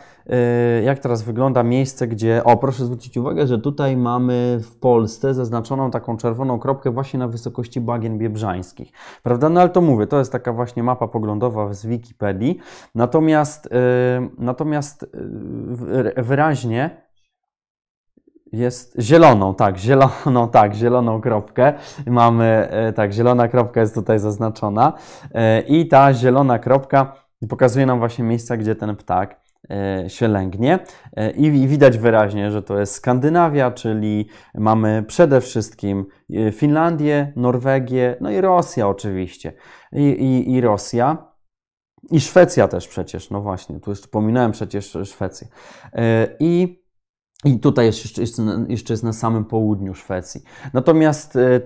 y, jak teraz wygląda miejsce, gdzie, o proszę zwrócić uwagę, że tutaj mamy w Polsce zaznaczoną taką czerwoną kropkę właśnie na wysokości bagien biebrzańskich, prawda? No ale to mówię, to jest taka właśnie mapa poglądowa z Wikipedii, natomiast, natomiast wyraźnie jest zieloną, tak, zieloną, tak, zieloną kropkę. Mamy, tak, zielona kropka jest tutaj zaznaczona i ta zielona kropka pokazuje nam właśnie miejsca, gdzie ten ptak e, się lęgnie i widać wyraźnie, że to jest Skandynawia, czyli mamy przede wszystkim Finlandię, Norwegię, no i Rosja oczywiście. I, i, i Rosja. I Szwecja też przecież, no właśnie, tu jeszcze pominąłem przecież Szwecję. I i tutaj jeszcze, jeszcze, jest na samym południu Szwecji. Natomiast e, e,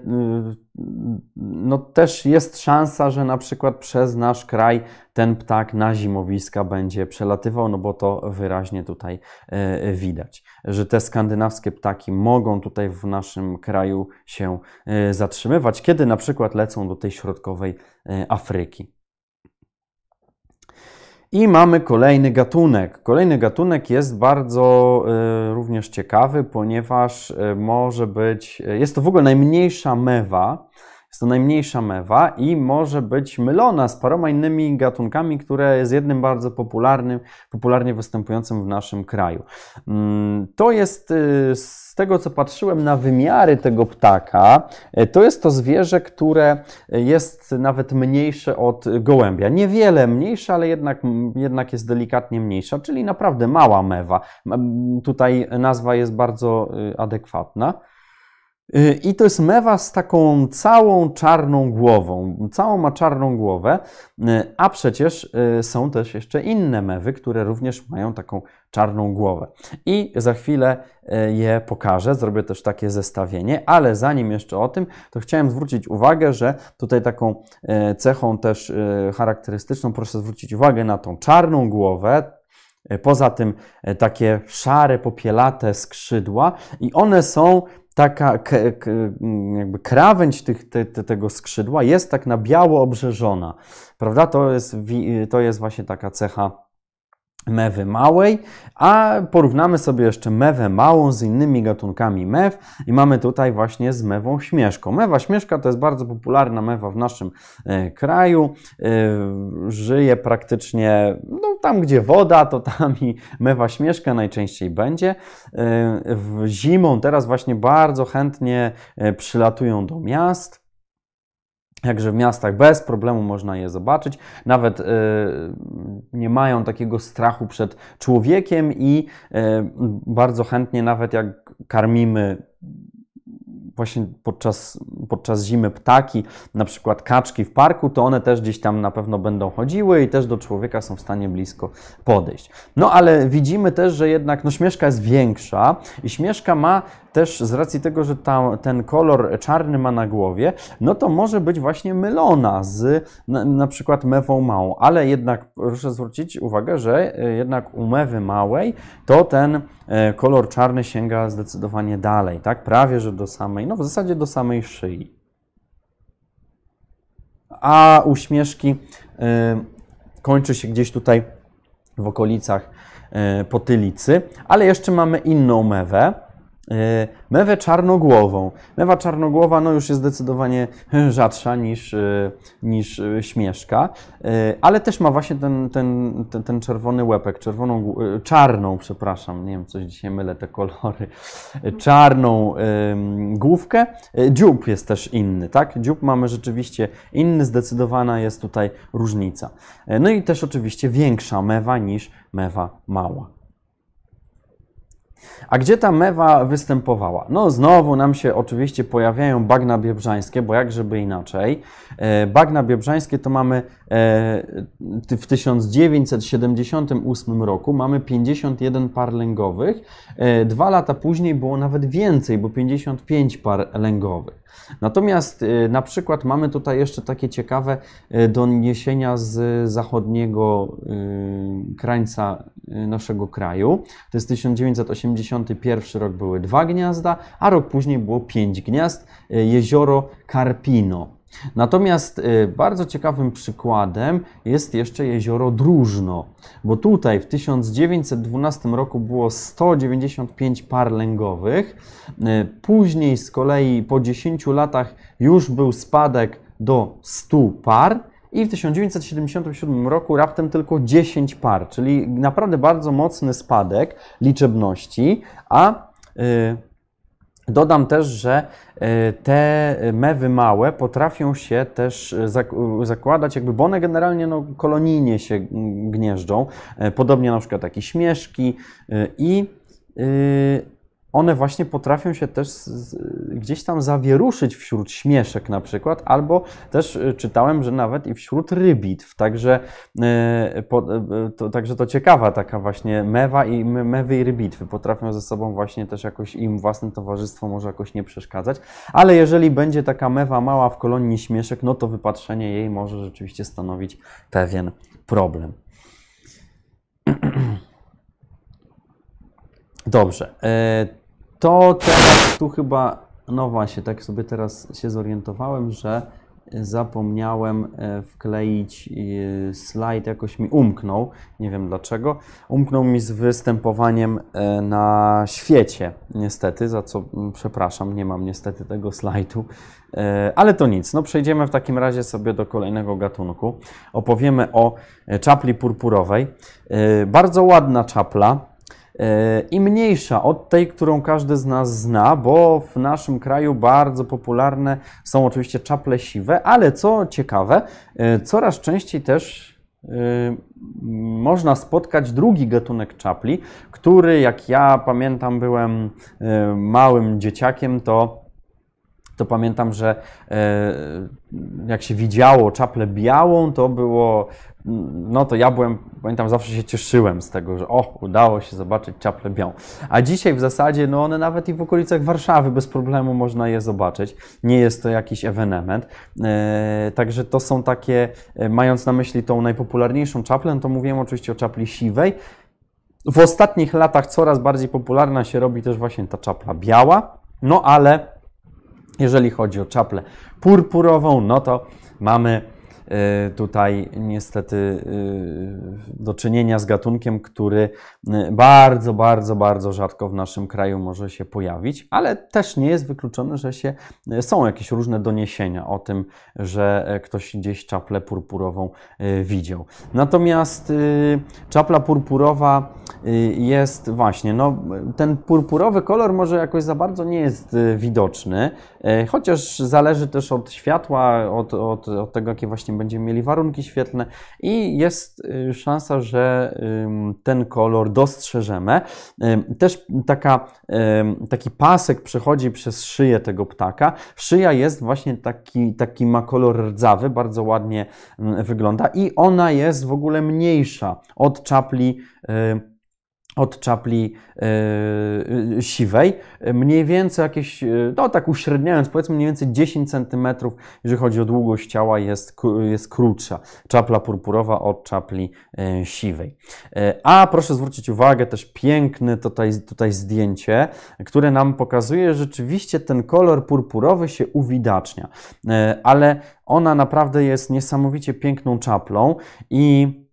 no, też jest szansa, że na przykład przez nasz kraj ten ptak na zimowiska będzie przelatywał, no bo to wyraźnie tutaj e, widać, że te skandynawskie ptaki mogą tutaj w naszym kraju się zatrzymywać, kiedy na przykład lecą do tej środkowej Afryki. I mamy kolejny gatunek. Kolejny gatunek jest bardzo y, również ciekawy, ponieważ y, może być, y, jest to w ogóle najmniejsza mewa, jest to najmniejsza mewa i może być mylona z paroma innymi gatunkami, które jest jednym bardzo popularnym, popularnie występującym w naszym kraju. Mm, to jest y, z tego, co patrzyłem na wymiary tego ptaka, y, to jest to zwierzę, które jest nawet mniejsze od gołębia. Niewiele mniejsze, ale jednak, jednak jest delikatnie mniejsza, czyli naprawdę mała mewa. Tutaj nazwa jest bardzo y, adekwatna. Y, I to jest mewa z taką całą czarną głową. Całą ma czarną głowę, y, a przecież y, są też jeszcze inne mewy, które również mają taką czarną głowę. I za chwilę je pokażę, zrobię też takie zestawienie, ale zanim jeszcze o tym, to chciałem zwrócić uwagę, że tutaj taką cechą też charakterystyczną, proszę zwrócić uwagę na tą czarną głowę, Poza tym takie szare, popielate skrzydła i one są taka jakby krawędź tych, te, te, tego skrzydła jest tak na biało obrzeżona, prawda? To jest, to jest właśnie taka cecha mewy małej, a porównamy sobie jeszcze mewę małą z innymi gatunkami mew i mamy tutaj właśnie z mewą śmieszką. Mewa śmieszka to jest bardzo popularna mewa w naszym e, kraju. E, żyje praktycznie no, tam, gdzie woda, to tam i mewa śmieszka najczęściej będzie. W zimą teraz właśnie bardzo chętnie przylatują do miast. Jakże w miastach bez problemu można je zobaczyć. Nawet y, nie mają takiego strachu przed człowiekiem i y, bardzo chętnie, nawet jak karmimy właśnie podczas, podczas zimy ptaki, na przykład kaczki w parku, to one też gdzieś tam na pewno będą chodziły i też do człowieka są w stanie blisko podejść. No ale widzimy też, że jednak no, śmieszka jest większa i śmieszka ma też z racji tego, że ta, ten kolor czarny ma na głowie, no to może być właśnie mylona z na, na przykład mewą małą, ale jednak proszę zwrócić uwagę, że e, jednak u mewy małej to ten e, kolor czarny sięga zdecydowanie dalej, tak? Prawie, że do samej, no w zasadzie do samej szyi. A uśmieszki y, kończy się gdzieś tutaj w okolicach y, potylicy, ale jeszcze mamy inną mewę, mewę czarnogłową. Mewa czarnogłowa no już jest zdecydowanie rzadsza niż, e, niż e, śmieszka, ale też ma właśnie ten, ten, ten, ten czerwony łepek, czerwoną, czarną, przepraszam, nie wiem, coś dzisiaj mylę te kolory, czarną główkę. Dziób jest też inny, tak? Dziób mamy rzeczywiście inny, zdecydowana jest tutaj różnica. No i też oczywiście większa mewa niż mewa mała. A gdzie ta mewa występowała? No znowu nam się oczywiście pojawiają bagna biebrzańskie, bo jak żeby inaczej. E, bagna biebrzańskie to mamy e, w 1978 roku mamy 51 par lęgowych. E, dwa lata później było nawet więcej, bo 55 par lęgowych. Natomiast na przykład mamy tutaj jeszcze takie ciekawe doniesienia z zachodniego krańca naszego kraju. To jest 1981 rok były dwa gniazda, a rok później było pięć gniazd. Jezioro Carpino. Natomiast y, bardzo ciekawym przykładem jest jeszcze jezioro Dróżno, bo tutaj w 1912 roku było 195 par lęgowych, y, później z kolei po 10 latach już był spadek do 100 par i w 1977 roku raptem tylko 10 par, czyli naprawdę bardzo mocny spadek liczebności, a y, Dodam też, że e, te mewy małe potrafią się też e, zakładać, jakby, bo one generalnie no, kolonijnie się gnieżdżą, e, podobnie na przykład takie śmieszki i one właśnie potrafią się też gdzieś tam zawieruszyć wśród śmieszek na przykład, albo też y, czytałem, że nawet i wśród rybitw. Także, y, y, to, także to ciekawa taka właśnie mewa i mewy i rybitwy potrafią ze sobą właśnie też jakoś im własne towarzystwo może jakoś nie przeszkadzać, ale jeżeli będzie taka mewa mała w kolonii śmieszek, no to wypatrzenie jej może rzeczywiście stanowić pewien problem. Dobrze to teraz tu chyba, no właśnie, tak sobie teraz się zorientowałem, że zapomniałem e, wkleić e, slajd, jakoś mi umknął, nie wiem dlaczego. Umknął mi z występowaniem e, na świecie, niestety, za co mm, przepraszam, nie mam niestety tego slajdu, ale to nic. No przejdziemy w takim razie sobie do kolejnego gatunku. Opowiemy o czapli purpurowej. Bardzo ładna czapla, i mniejsza od tej, którą każdy z nas zna, bo w naszym kraju bardzo popularne są oczywiście czaple siwe, ale co ciekawe, e, coraz częściej też e, można spotkać drugi gatunek czapli, który jak ja pamiętam byłem e, małym dzieciakiem, to to pamiętam, że jak się widziało czaplę białą, to było no to ja byłem, pamiętam, zawsze się cieszyłem z tego, że o, udało się zobaczyć czaplę białą. A dzisiaj w zasadzie, no one nawet i w okolicach Warszawy bez problemu można je zobaczyć. Nie jest to jakiś ewenement. E, także to są takie, e, mając na myśli tą najpopularniejszą czaplę, to mówiłem oczywiście o czapli siwej. W ostatnich latach coraz bardziej popularna się robi też właśnie ta czapla biała, no ale jeżeli chodzi o czaplę purpurową, no to mamy tutaj niestety e, do czynienia z gatunkiem, który e, bardzo, bardzo, bardzo rzadko w naszym kraju może się pojawić, ale też nie jest wykluczone, że się, są jakieś różne doniesienia o tym, że ktoś gdzieś czaplę purpurową widział. Natomiast czapla purpurowa jest właśnie, no, ten purpurowy kolor może jakoś za bardzo nie jest widoczny, chociaż zależy też od światła, od, od, od tego, jakie właśnie będziemy mieli warunki świetlne i jest y, szansa, że ten kolor dostrzeżemy. Też taka, taki pasek przechodzi przez szyję tego ptaka. Szyja jest właśnie taki, taki ma kolor rdzawy, bardzo ładnie wygląda i ona jest w ogóle mniejsza od czapli od czapli yy, siwej, mniej więcej jakieś, e, no tak uśredniając, powiedzmy mniej więcej 10 cm, jeżeli chodzi o długość ciała, jest, jest krótsza. Czapla purpurowa od czapli yy, siwej. A proszę zwrócić uwagę, też piękne tutaj, tutaj zdjęcie, które nam pokazuje, że rzeczywiście ten kolor purpurowy się uwidacznia, ale ona naprawdę jest niesamowicie piękną czaplą i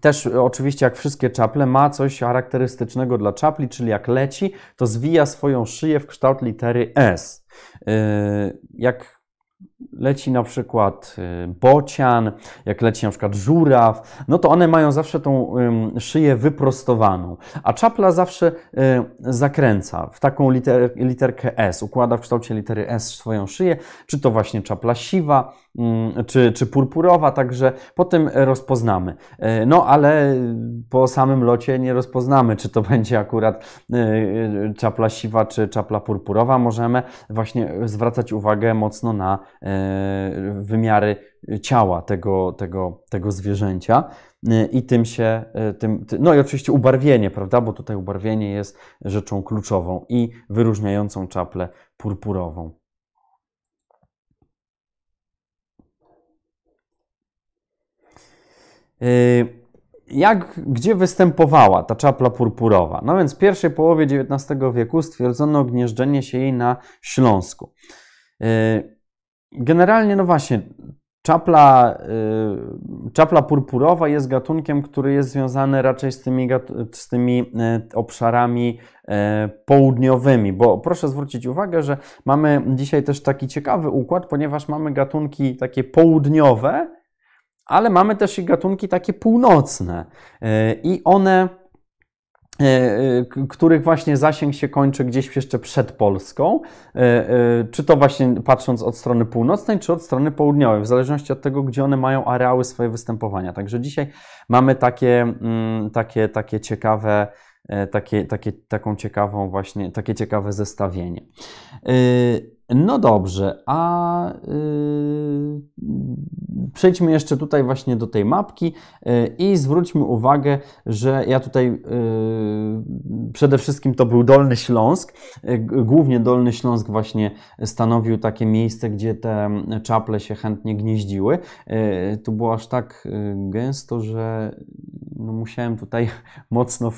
też oczywiście, jak wszystkie czaple, ma coś charakterystycznego dla czapli, czyli jak leci, to zwija swoją szyję w kształt litery S. Yy, jak leci na przykład y, bocian, jak leci na przykład żuraw, no to one mają zawsze tą szyję wyprostowaną, a czapla zawsze y, zakręca w taką liter, literkę S, układa w kształcie litery S swoją szyję, czy to właśnie czapla siwa, czy, czy purpurowa, także po tym rozpoznamy. Y, no ale po samym locie nie rozpoznamy, czy to będzie akurat czapla siwa, czy czapla purpurowa. Możemy właśnie zwracać uwagę mocno na wymiary ciała tego, tego, tego zwierzęcia i tym się, tym, no i oczywiście ubarwienie, prawda, bo tutaj ubarwienie jest rzeczą kluczową i wyróżniającą czaplę purpurową. Jak, gdzie występowała ta czapla purpurowa? No więc w pierwszej połowie XIX wieku stwierdzono gnieżdżenie się jej na Śląsku. Generalnie, no właśnie, czapla, y, czapla purpurowa jest gatunkiem, który jest związany raczej z tymi, z tymi y, obszarami y, południowymi, bo proszę zwrócić uwagę, że mamy dzisiaj też taki ciekawy układ, ponieważ mamy gatunki takie południowe, ale mamy też i gatunki takie północne i one których właśnie zasięg się kończy gdzieś jeszcze przed Polską, czy to właśnie patrząc od strony północnej, czy od strony południowej, w zależności od tego, gdzie one mają areały swoje występowania. Także dzisiaj mamy takie, mm, takie, takie ciekawe E, takie, takie, taką ciekawą właśnie, takie ciekawe zestawienie. No dobrze, a yy, przejdźmy jeszcze tutaj właśnie do tej mapki yy, i zwróćmy uwagę, że ja tutaj yy, przede wszystkim to był Dolny Śląsk. Głównie Dolny Śląsk właśnie stanowił takie miejsce, gdzie te czaple się chętnie gnieździły. Tu było aż tak gęsto, że no musiałem tutaj mocno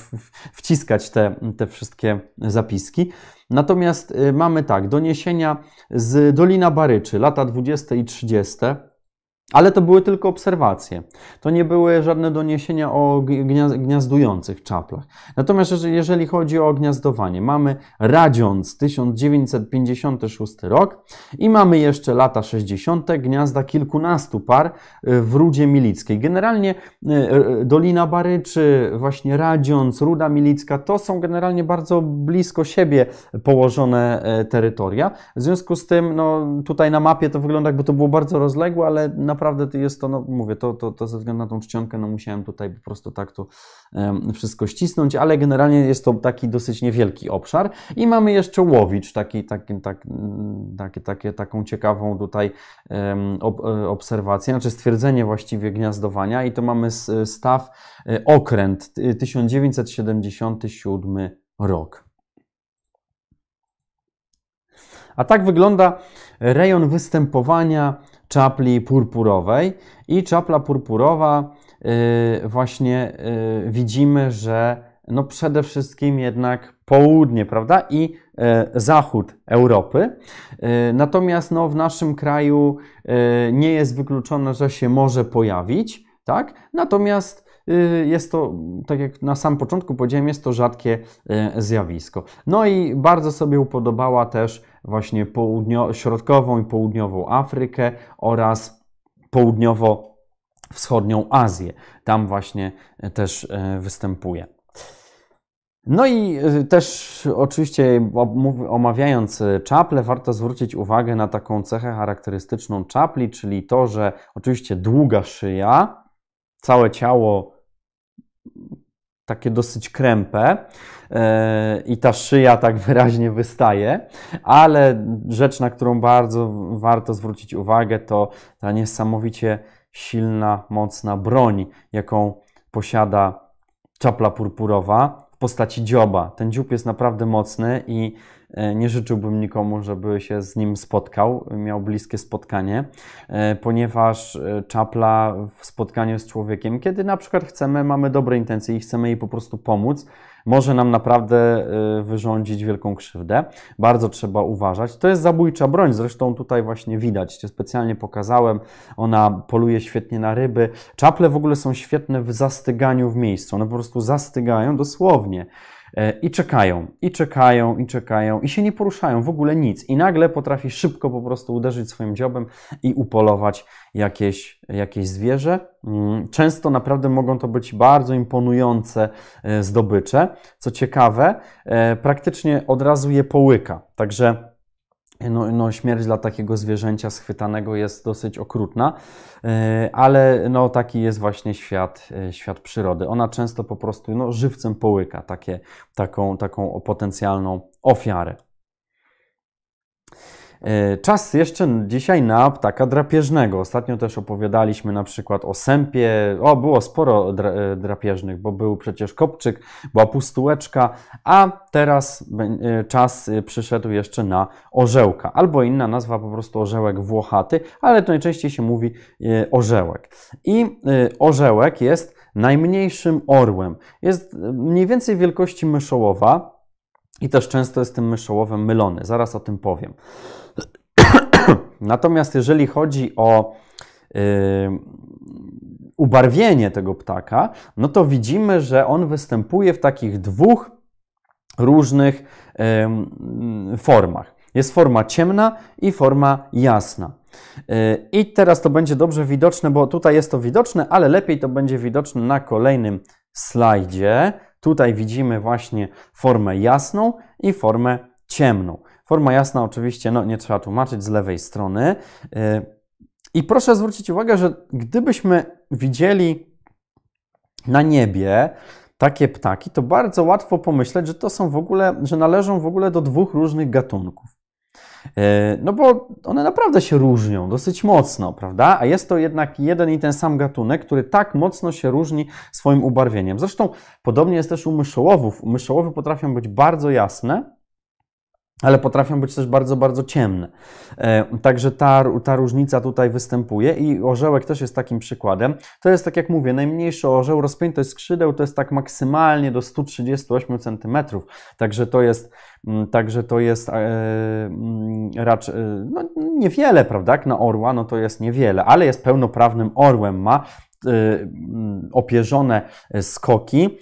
wciskać te, te wszystkie zapiski. Natomiast y, mamy tak, doniesienia z Dolina Baryczy, lata 20 i 30. Ale to były tylko obserwacje. To nie były żadne doniesienia o gniazdujących czaplach. Natomiast jeżeli chodzi o gniazdowanie, mamy Radziąc 1956 rok i mamy jeszcze lata 60. gniazda kilkunastu par y, w Rudzie Milickiej. Generalnie y, Dolina Baryczy, właśnie Radziąc, Ruda Milicka to są generalnie bardzo blisko siebie położone e, terytoria. W związku z tym, no, tutaj na mapie to wygląda jakby to było bardzo rozległe, ale na naprawdę jest to, no mówię, to, to, to ze względu na tą czcionkę, no musiałem tutaj po prostu tak to wszystko ścisnąć, ale generalnie jest to taki dosyć niewielki obszar. I mamy jeszcze Łowicz, taki, taki, tak, taki, takie, taką ciekawą tutaj e, obserwację, znaczy stwierdzenie właściwie gniazdowania i to mamy staw e, okręt 1977 rok. A tak wygląda rejon występowania czapli purpurowej i czapla purpurowa y, właśnie y, widzimy, że no przede wszystkim jednak południe, prawda, i y, zachód Europy. Natomiast no, w naszym kraju nie jest wykluczone, że się może pojawić, tak? Natomiast jest to, tak jak na sam początku powiedziałem, jest to rzadkie zjawisko. No i bardzo sobie upodobała też właśnie południo, środkową i południową Afrykę oraz południowo-wschodnią Azję. Tam właśnie e, też e, występuje. No i e, też oczywiście omawiając czaple, warto zwrócić uwagę na taką cechę charakterystyczną czapli, czyli to, że oczywiście długa szyja, całe ciało takie dosyć krępe e, i ta szyja tak wyraźnie wystaje, ale rzecz, na którą bardzo warto zwrócić uwagę, to ta niesamowicie silna, mocna broń, jaką posiada czapla purpurowa w postaci dzioba. Ten dziób jest naprawdę mocny i nie życzyłbym nikomu, żeby się z nim spotkał, miał bliskie spotkanie, e, ponieważ e, czapla w spotkaniu z człowiekiem, kiedy na przykład chcemy, mamy dobre intencje i chcemy jej po prostu pomóc, może nam naprawdę wyrządzić wielką krzywdę. Bardzo trzeba uważać. To jest zabójcza broń, zresztą tutaj właśnie widać, specjalnie pokazałem, ona poluje świetnie na ryby. Czaple w ogóle są świetne w zastyganiu w miejscu, one po prostu zastygają dosłownie. E, i czekają, i czekają, i czekają, i się nie poruszają, w ogóle nic. I nagle potrafi szybko po prostu uderzyć swoim dziobem i upolować jakieś, jakieś zwierzę. Mm, często naprawdę mogą to być bardzo imponujące e, zdobycze. Co ciekawe, e, praktycznie od razu je połyka. Także no, no, śmierć dla takiego zwierzęcia schwytanego jest dosyć okrutna, e, ale no, taki jest właśnie świat, e, świat przyrody. Ona często po prostu no, żywcem połyka takie, taką, taką potencjalną ofiarę. E, czas jeszcze dzisiaj na ptaka drapieżnego. Ostatnio też opowiadaliśmy na przykład o sępie. O, było sporo e, drapieżnych, bo był przecież kopczyk, była pustułeczka, a teraz e, czas przyszedł jeszcze na orzełka. Albo inna nazwa po prostu orzełek włochaty, ale to najczęściej się mówi orzełek. I orzełek jest najmniejszym orłem. Jest mniej więcej wielkości myszołowa, i też często jest tym myszołowem mylony. Zaraz o tym powiem. Natomiast jeżeli chodzi o yy, ubarwienie tego ptaka, no to widzimy, że on występuje w takich dwóch różnych yy, formach. Jest forma ciemna i forma jasna. Yy, I teraz to będzie dobrze widoczne, bo tutaj jest to widoczne, ale lepiej to będzie widoczne na kolejnym slajdzie. tutaj widzimy właśnie formę jasną i formę ciemną. Forma jasna oczywiście, no nie trzeba tłumaczyć, z lewej strony. I proszę zwrócić uwagę, że gdybyśmy widzieli na niebie takie ptaki, to bardzo łatwo pomyśleć, że to są w ogóle, że należą w ogóle do dwóch różnych gatunków. E, no bo one naprawdę się różnią dosyć mocno, prawda? A jest to jednak jeden i ten sam gatunek, który tak mocno się różni swoim ubarwieniem. Zresztą podobnie jest też u myszołowów. Myszołowy potrafią być bardzo jasne, ale potrafią być też bardzo, bardzo ciemne. E, także ta, ta różnica tutaj występuje i orzełek też jest takim przykładem. To jest, tak jak mówię, najmniejszy orzeł, rozpiętość skrzydeł to jest tak maksymalnie do 138 cm. Także to jest, mm, także to jest e, mm, raczej no, niewiele, prawda? Jak na orła, no to jest niewiele, ale jest pełnoprawnym orłem, ma opierzone skoki.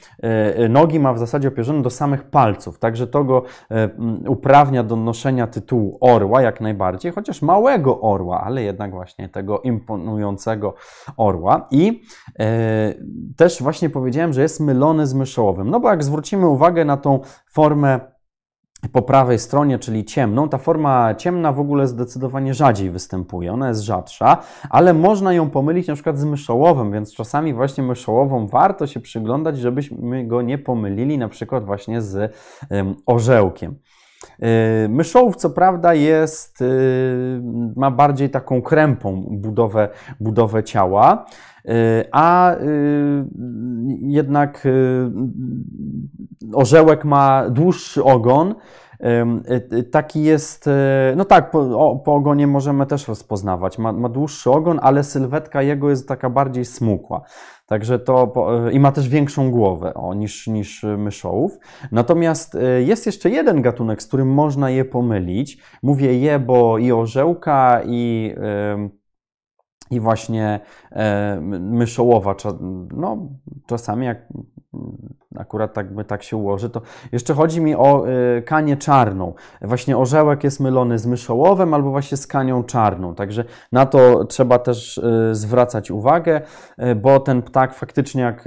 Y, nogi ma w zasadzie opierzone do samych palców, także to go y, mm, uprawnia do noszenia tytułu orła jak najbardziej, chociaż małego orła, ale jednak właśnie tego imponującego orła. I też właśnie powiedziałem, że jest mylony z myszołowym, no bo jak zwrócimy uwagę na tą formę po prawej stronie, czyli ciemną, ta forma ciemna w ogóle zdecydowanie rzadziej występuje, ona jest rzadsza, ale można ją pomylić na przykład z myszołowym, więc czasami właśnie myszołową warto się przyglądać, żebyśmy go nie pomylili na przykład właśnie z orzełkiem. Y, myszołów, co prawda, jest, y, ma bardziej taką krępą budowę, budowę ciała, y, a jednak orzełek ma dłuższy ogon. Taki jest, no tak, po, po, ogonie możemy też rozpoznawać. Ma, ma dłuższy ogon, ale sylwetka jego jest taka bardziej smukła. Także to i ma też większą głowę o, niż, niż myszołów. Natomiast e, jest jeszcze jeden gatunek, z którym można je pomylić. Mówię je, bo i orzełka, i, i właśnie e, myszołowa, no, czasami jak akurat tak, tak się ułoży, to jeszcze chodzi mi o y, kanię czarną. Właśnie orzełek jest mylony z myszołowem albo właśnie z kanią czarną, także na to trzeba też y, zwracać uwagę, y, bo ten ptak faktycznie jak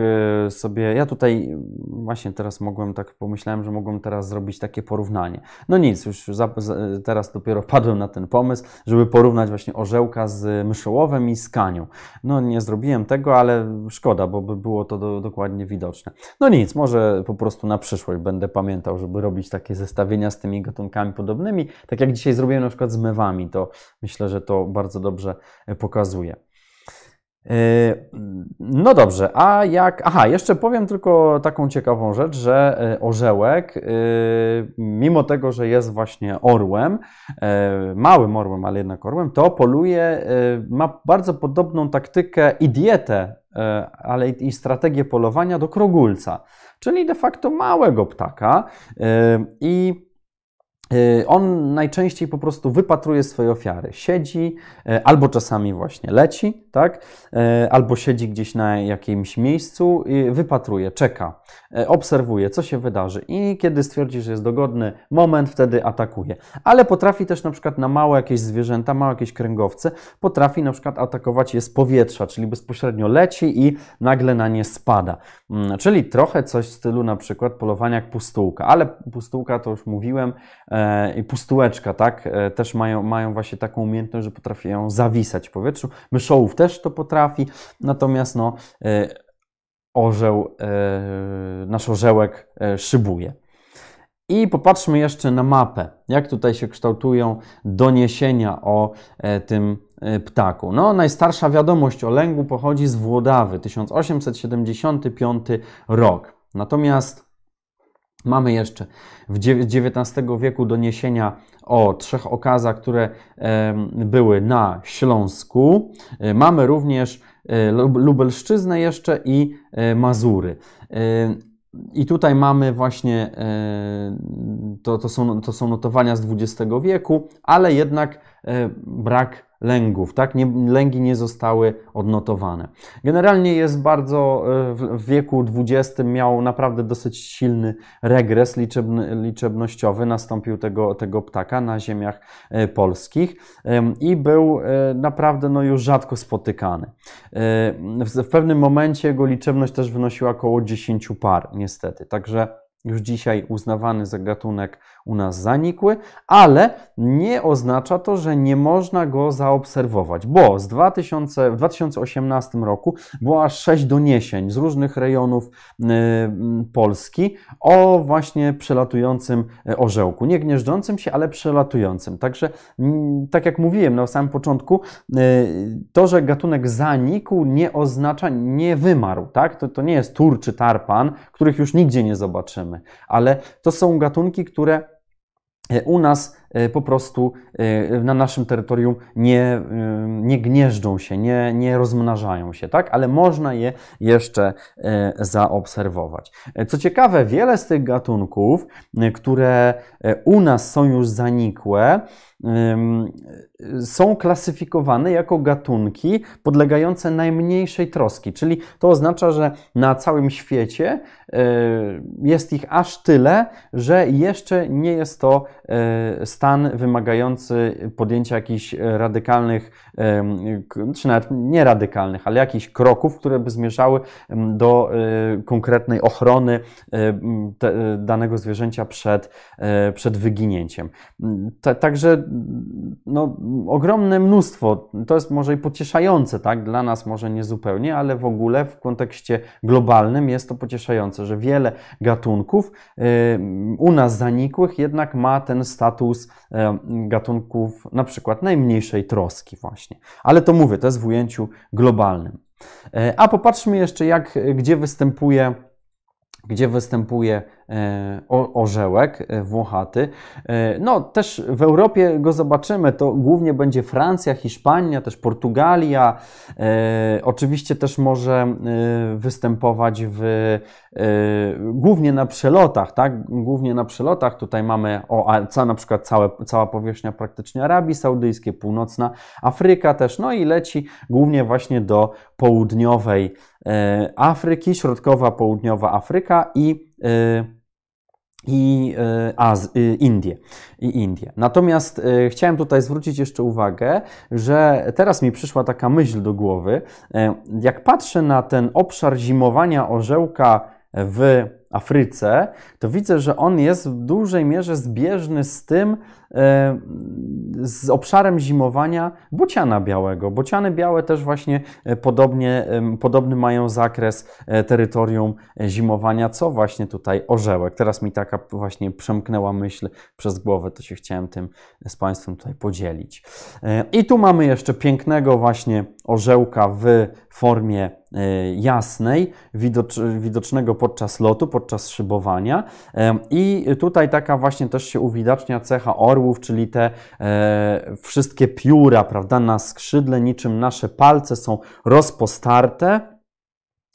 sobie, ja tutaj właśnie teraz mogłem tak, pomyślałem, że mogłem teraz zrobić takie porównanie. No nic, już za, teraz dopiero padłem na ten pomysł, żeby porównać właśnie orzełka z myszołowem i z kanią. No nie zrobiłem tego, ale szkoda, bo by było to do, dokładnie widoczne. No nic, może po prostu na przyszłość będę pamiętał, żeby robić takie zestawienia z tymi gatunkami podobnymi. Tak jak dzisiaj zrobiłem na przykład z mewami, to myślę, że to bardzo dobrze e, pokazuje. E, no dobrze, a jak. Aha, jeszcze powiem tylko taką ciekawą rzecz, że e, orzełek, mimo tego, że jest właśnie orłem, małym orłem, ale jednak orłem, to poluje, ma bardzo podobną taktykę i dietę E, ale i strategię polowania do krogulca, czyli de facto małego ptaka. E, I on najczęściej po prostu wypatruje swoje ofiary. Siedzi, y, albo czasami właśnie leci, tak? Y, albo siedzi gdzieś na jakimś miejscu i wypatruje, czeka, obserwuje, co się wydarzy i kiedy stwierdzi, że jest dogodny moment, wtedy atakuje. Ale potrafi też na przykład na małe jakieś zwierzęta, małe jakieś kręgowce, potrafi na przykład atakować je z powietrza, czyli bezpośrednio leci i nagle na nie spada. Mm, czyli trochę coś w stylu na przykład polowania jak pustułka, ale pustułka to już mówiłem, i pustułeczka, tak, e, też mają, mają właśnie taką umiejętność, że potrafią zawisać w powietrzu. Myszołów też to potrafi, natomiast no, e, orzeł, nasz orzełek szybuje. I popatrzmy jeszcze na mapę, jak tutaj się kształtują doniesienia o tym ptaku. No, najstarsza wiadomość o lęgu pochodzi z Włodawy, 1875 rok. Natomiast Mamy jeszcze w XIX wieku doniesienia o trzech okazach, które były na Śląsku. E, mamy również e, Lubelszczyznę jeszcze i e, Mazury. I tutaj mamy właśnie, to, to, są, to są notowania z XX wieku, ale jednak brak lęgów, tak? Nie, lęgi nie zostały odnotowane. Generalnie jest bardzo e, w, wieku XX miał naprawdę dosyć silny regres liczebny, liczebnościowy, nastąpił tego, tego ptaka na ziemiach e, polskich i był e, naprawdę no, już rzadko spotykany. W pewnym momencie jego liczebność też wynosiła około 10 par, niestety. Także już dzisiaj uznawany za gatunek u nas zanikły, ale nie oznacza to, że nie można go zaobserwować, bo z 2000, w 2018 roku było aż sześć doniesień z różnych rejonów y, Polski o właśnie przelatującym y, orzełku. Nie gnieżdżącym się, ale przelatującym. Także, tak jak mówiłem na samym początku, y, to, że gatunek zanikł, nie oznacza, nie wymarł. Tak? To, to nie jest tur czy tarpan, których już nigdzie nie zobaczymy, ale to są gatunki, które E, u nas po prostu e, na naszym terytorium nie, nie gnieżdżą się, nie, nie rozmnażają się, tak? ale można je jeszcze zaobserwować. Co ciekawe, wiele z tych gatunków, które u nas są już zanikłe, są klasyfikowane jako gatunki podlegające najmniejszej troski, czyli to oznacza, że na całym świecie e, jest ich aż tyle, że jeszcze nie jest to e, stan wymagający podjęcia jakichś radykalnych, czy nawet nie radykalnych, ale jakichś kroków, które by zmierzały do e, konkretnej ochrony danego zwierzęcia przed, przed wyginięciem. Także no, ogromne mnóstwo. To jest może i pocieszające, tak? Dla nas może nie zupełnie, ale w ogóle w kontekście globalnym jest to pocieszające, że wiele gatunków u nas zanikłych jednak ma ten status y, gatunków na przykład najmniejszej troski właśnie. Ale to mówię, to jest w ujęciu globalnym. Y, a popatrzmy jeszcze, jak, gdzie występuje gdzie występuje e, orzełek e, włochaty. E, no, też w Europie go zobaczymy. To głównie będzie Francja, Hiszpania, też Portugalia. Oczywiście też może występować w, głównie na przelotach, tak? Głównie na przelotach. Tutaj mamy o, ca, na przykład całe, cała powierzchnia praktycznie Arabii Saudyjskiej, północna Afryka też. No i leci głównie właśnie do południowej Afryki, środkowa, południowa Afryka i e, i e, Az, Indie, i Indie. Natomiast chciałem tutaj zwrócić jeszcze uwagę, że teraz mi przyszła taka myśl do głowy. Jak patrzę na ten obszar zimowania orzełka w Afryce, to widzę, że on jest w dużej mierze zbieżny z tym, e, z obszarem zimowania bociana białego. Bociany białe też właśnie e, podobnie, podobny mają zakres e, terytorium zimowania, co właśnie tutaj orzełek. Teraz mi taka właśnie przemknęła myśl przez głowę, to się chciałem tym z Państwem tutaj podzielić. I tu mamy jeszcze pięknego właśnie orzełka w formie jasnej, widocznego podczas lotu, podczas szybowania. I tutaj taka właśnie też się uwidacznia cecha orłów, czyli te e, wszystkie pióra, prawda, na skrzydle, niczym nasze palce są rozpostarte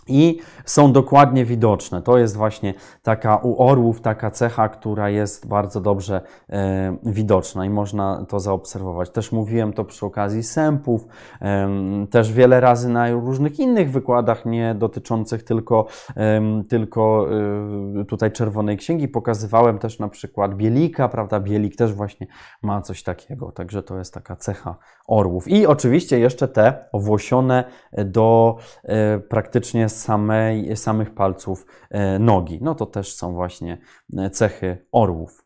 i są dokładnie widoczne. To jest właśnie taka u orłów taka cecha, która jest bardzo dobrze e, widoczna i można to zaobserwować. Też mówiłem to przy okazji sępów, e, też wiele razy na różnych innych wykładach, nie dotyczących tylko, e, tylko tutaj Czerwonej Księgi, pokazywałem też na przykład bielika, prawda? Bielik też właśnie ma coś takiego, także to jest taka cecha orłów. I oczywiście jeszcze te owłosione do e, praktycznie samej, samych palców e, nogi. No to też są właśnie e, cechy orłów.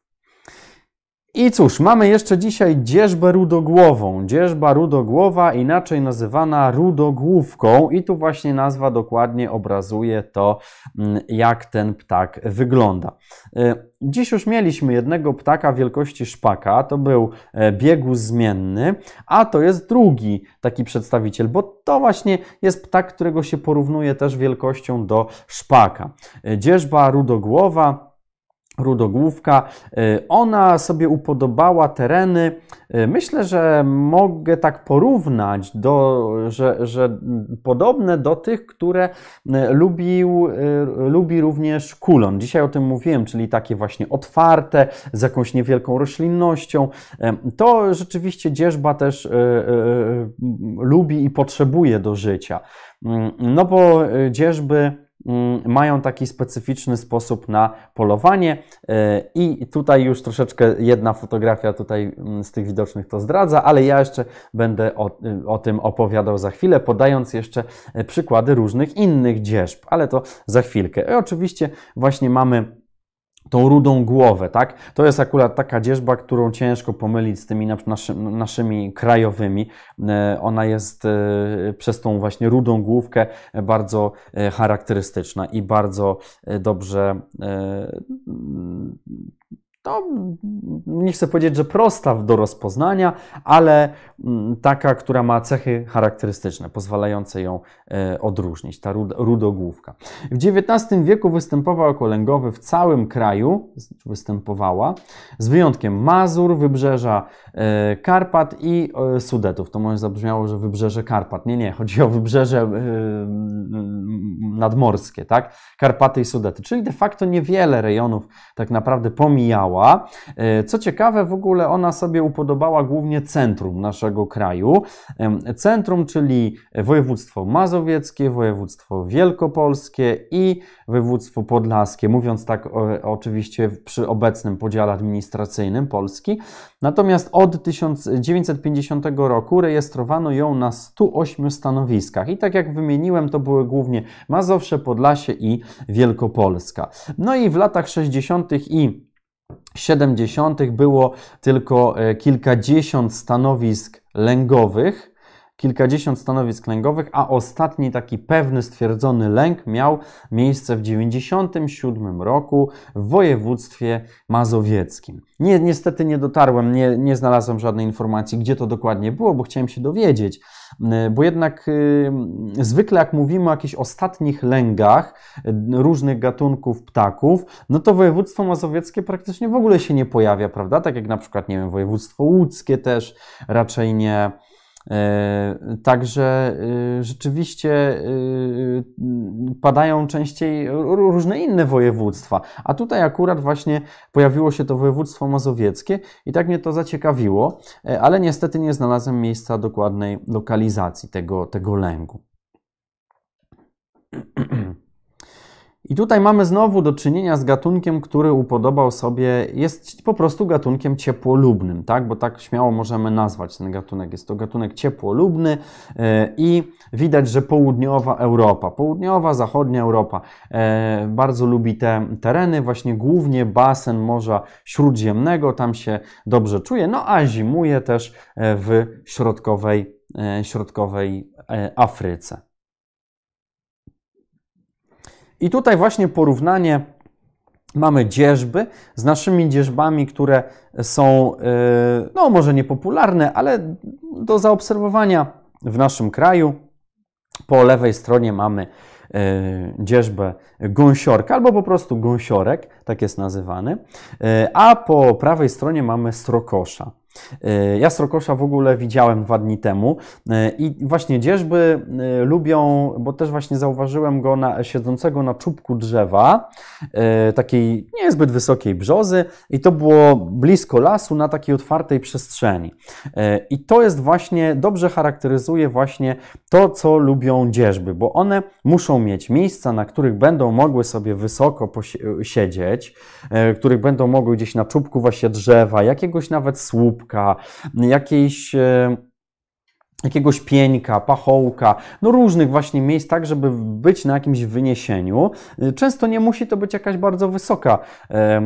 I cóż, mamy jeszcze dzisiaj dzierżbę rudogłową. Dzierżba rudogłowa, inaczej nazywana rudogłówką, i tu właśnie nazwa dokładnie obrazuje to, mm, jak ten ptak wygląda. E, dziś już mieliśmy jednego ptaka wielkości szpaka, to był e, biegus zmienny, a to jest drugi taki przedstawiciel, bo to właśnie jest ptak, którego się porównuje też wielkością do szpaka. E, dzierżba rudogłowa rudogłówka. Y, ona sobie upodobała tereny. Y, myślę, że mogę tak porównać, do, że, że podobne do tych, które y, lubił, lubi również kulon. Dzisiaj o tym mówiłem, czyli takie właśnie otwarte, z jakąś niewielką roślinnością. To rzeczywiście dzierżba też lubi i potrzebuje do życia. Mm, no bo dzierżby mają taki specyficzny sposób na polowanie e, i tutaj już troszeczkę jedna fotografia tutaj mm, z tych widocznych to zdradza, ale ja jeszcze będę o, o tym opowiadał za chwilę, podając jeszcze e, przykłady różnych innych dzierżb, ale to za chwilkę. I oczywiście właśnie mamy tą rudą głowę, tak? To jest akurat taka dzierżba, którą ciężko pomylić z tymi naszy, naszymi krajowymi. E, ona jest e, przez tą właśnie rudą główkę bardzo e, charakterystyczna i bardzo dobrze no, nie chcę powiedzieć, że prosta do rozpoznania, ale mm, taka, która ma cechy charakterystyczne, pozwalające ją e, odróżnić, ta rudogłówka. W XIX wieku występował jako lęgowy w całym kraju, występowała, z wyjątkiem Mazur, Wybrzeża e, Karpat i e, Sudetów. To może zabrzmiało, że Wybrzeże Karpat. Nie, nie, chodzi o Wybrzeże nadmorskie, tak? Karpaty i Sudety, czyli de facto niewiele rejonów tak naprawdę pomijała E, co ciekawe, w ogóle ona sobie upodobała głównie centrum naszego kraju. Centrum, czyli województwo mazowieckie, województwo wielkopolskie i województwo podlaskie, mówiąc tak oczywiście przy obecnym podziale administracyjnym Polski. Natomiast od 1950 roku rejestrowano ją na 108 stanowiskach. I tak jak wymieniłem, to były głównie Mazowsze, Podlasie i Wielkopolska. No i w latach 60. i 70. było tylko e, kilkadziesiąt stanowisk lęgowych, kilkadziesiąt stanowisk lęgowych, a ostatni taki pewny stwierdzony lęk miał miejsce w 97 roku w województwie mazowieckim. Nie, niestety nie dotarłem, nie, nie znalazłem żadnej informacji, gdzie to dokładnie było, bo chciałem się dowiedzieć, y, bo jednak y, zwykle jak mówimy o jakichś ostatnich lęgach y, różnych gatunków ptaków, no to województwo mazowieckie praktycznie w ogóle się nie pojawia, prawda? Tak jak na przykład, nie wiem, województwo łódzkie też raczej nie, E, także e, rzeczywiście e, padają częściej różne inne województwa, a tutaj akurat właśnie pojawiło się to województwo mazowieckie i tak mnie to zaciekawiło, ale niestety nie znalazłem miejsca dokładnej lokalizacji tego, tego lęgu. I tutaj mamy znowu do czynienia z gatunkiem, który upodobał sobie, jest po prostu gatunkiem ciepłolubnym, tak? bo tak śmiało możemy nazwać ten gatunek. Jest to gatunek ciepłolubny e, i widać, że południowa Europa, południowa, zachodnia Europa e, bardzo lubi te tereny, właśnie głównie basen Morza Śródziemnego, tam się dobrze czuje, no a zimuje też e, w środkowej, środkowej Afryce. I tutaj właśnie porównanie mamy dzierżby z naszymi dzierżbami, które są, e, no może niepopularne, ale do zaobserwowania w naszym kraju. Po lewej stronie mamy e, dzierżbę gąsiorka albo po prostu gąsiorek, tak jest nazywany, e, a po prawej stronie mamy strokosza. E, ja Strokosza w ogóle widziałem dwa dni temu e, i właśnie dzierżby e, lubią, bo też właśnie zauważyłem go na, siedzącego na czubku drzewa, takiej niezbyt wysokiej brzozy i to było blisko lasu na takiej otwartej przestrzeni. I to jest właśnie, dobrze charakteryzuje właśnie to, co lubią dzierżby, bo one muszą mieć miejsca, na których będą mogły sobie wysoko siedzieć, których będą mogły gdzieś na czubku właśnie drzewa, jakiegoś nawet słupka, jakiejś e, jakiegoś pieńka, pachołka, no różnych właśnie miejsc, tak żeby być na jakimś wyniesieniu. Często nie musi to być jakaś bardzo wysoka, e,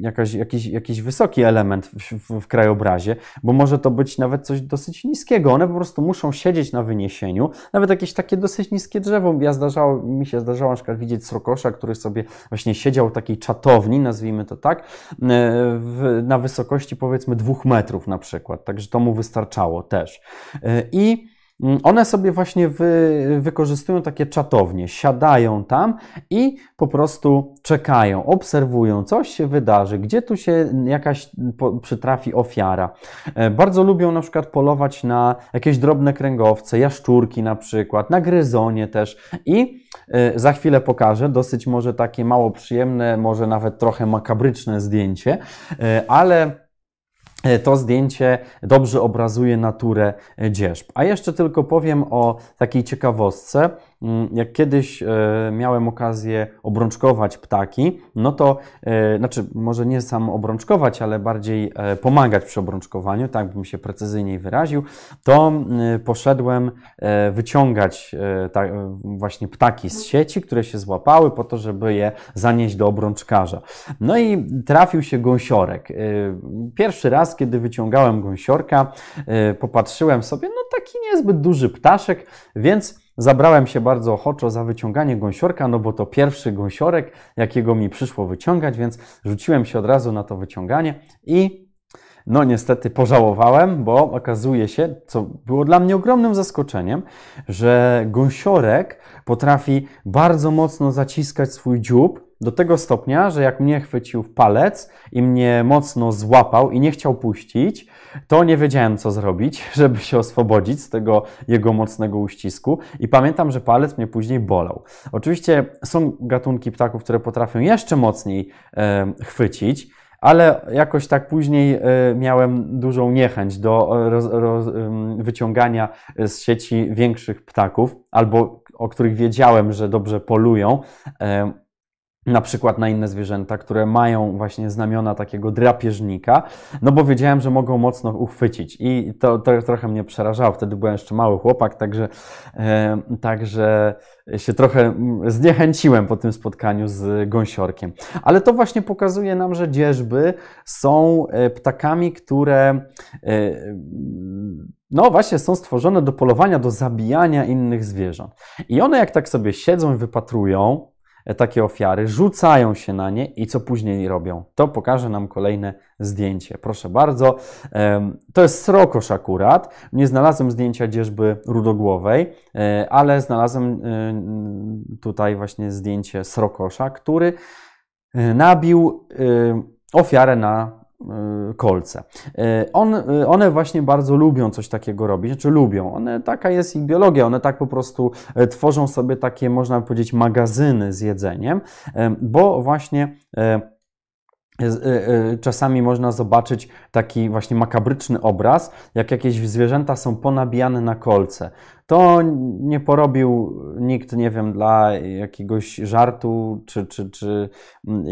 jakaś, jakiś, jakiś wysoki element w, w, w, krajobrazie, bo może to być nawet coś dosyć niskiego. One po prostu muszą siedzieć na wyniesieniu. Nawet jakieś takie dosyć niskie drzewo. Ja zdarzało, mi się zdarzało na przykład widzieć srokosza, który sobie właśnie siedział w takiej czatowni, nazwijmy to tak, e, w, na wysokości powiedzmy dwóch metrów na przykład. Także to mu wystarczało też. E, I mm, one sobie właśnie wy, wykorzystują takie czatownie, siadają tam i po prostu czekają, obserwują, coś się wydarzy, gdzie tu się jakaś przytrafi ofiara. E, bardzo lubią na przykład polować na jakieś drobne kręgowce, jaszczurki na przykład, na gryzonie też i e, za chwilę pokażę dosyć może takie mało przyjemne, może nawet trochę makabryczne zdjęcie, ale to zdjęcie dobrze obrazuje naturę e, dzierżb. A jeszcze tylko powiem o takiej ciekawostce. Mm, jak kiedyś e, miałem okazję obrączkować ptaki, no to, znaczy może nie sam obrączkować, ale bardziej pomagać przy obrączkowaniu, tak bym się precyzyjniej wyraził, to poszedłem wyciągać właśnie ptaki z sieci, które się złapały po to, żeby je zanieść do obrączkarza. No i trafił się gąsiorek. Pierwszy raz kiedy wyciągałem gąsiorka, e, popatrzyłem sobie, no taki niezbyt duży ptaszek, więc zabrałem się bardzo ochoczo za wyciąganie gąsiorka, no bo to pierwszy gąsiorek, jakiego mi przyszło wyciągać, więc rzuciłem się od razu na to wyciąganie i no niestety pożałowałem, bo okazuje się, co było dla mnie ogromnym zaskoczeniem, że gąsiorek potrafi bardzo mocno zaciskać swój dziób do tego stopnia, że jak mnie chwycił w palec i mnie mocno złapał i nie chciał puścić, to nie wiedziałem, co zrobić, żeby się oswobodzić z tego jego mocnego uścisku. I pamiętam, że palec mnie później bolał. Oczywiście są gatunki ptaków, które potrafią jeszcze mocniej e, chwycić ale jakoś tak później e, miałem dużą niechęć do roz, roz, wyciągania z sieci większych ptaków, albo o których wiedziałem, że dobrze polują e, na przykład na inne zwierzęta, które mają właśnie znamiona takiego drapieżnika, no bo wiedziałem, że mogą mocno uchwycić i to, to trochę mnie przerażało. Wtedy byłem jeszcze mały chłopak, także, e, także się trochę zniechęciłem po tym spotkaniu z gąsiorkiem. Ale to właśnie pokazuje nam, że dzierżby są e, ptakami, które e, no właśnie są stworzone do polowania, do zabijania innych zwierząt. I one jak tak sobie siedzą i wypatrują, takie ofiary, rzucają się na nie i co później robią? To pokaże nam kolejne zdjęcie. Proszę bardzo. To jest srokosz akurat. Nie znalazłem zdjęcia dzierżby rudogłowej, e, ale znalazłem e, tutaj właśnie zdjęcie srokosza, który nabił ofiarę na kolce. Y, on, y, one właśnie bardzo lubią coś takiego robić, znaczy lubią, one, taka jest ich biologia, one tak po prostu tworzą sobie takie, można powiedzieć, magazyny z jedzeniem, bo właśnie czasami można zobaczyć taki właśnie makabryczny obraz, jak jakieś zwierzęta są ponabijane na kolce. To nie porobił nikt, nie wiem, dla jakiegoś żartu, czy, czy, czy mm,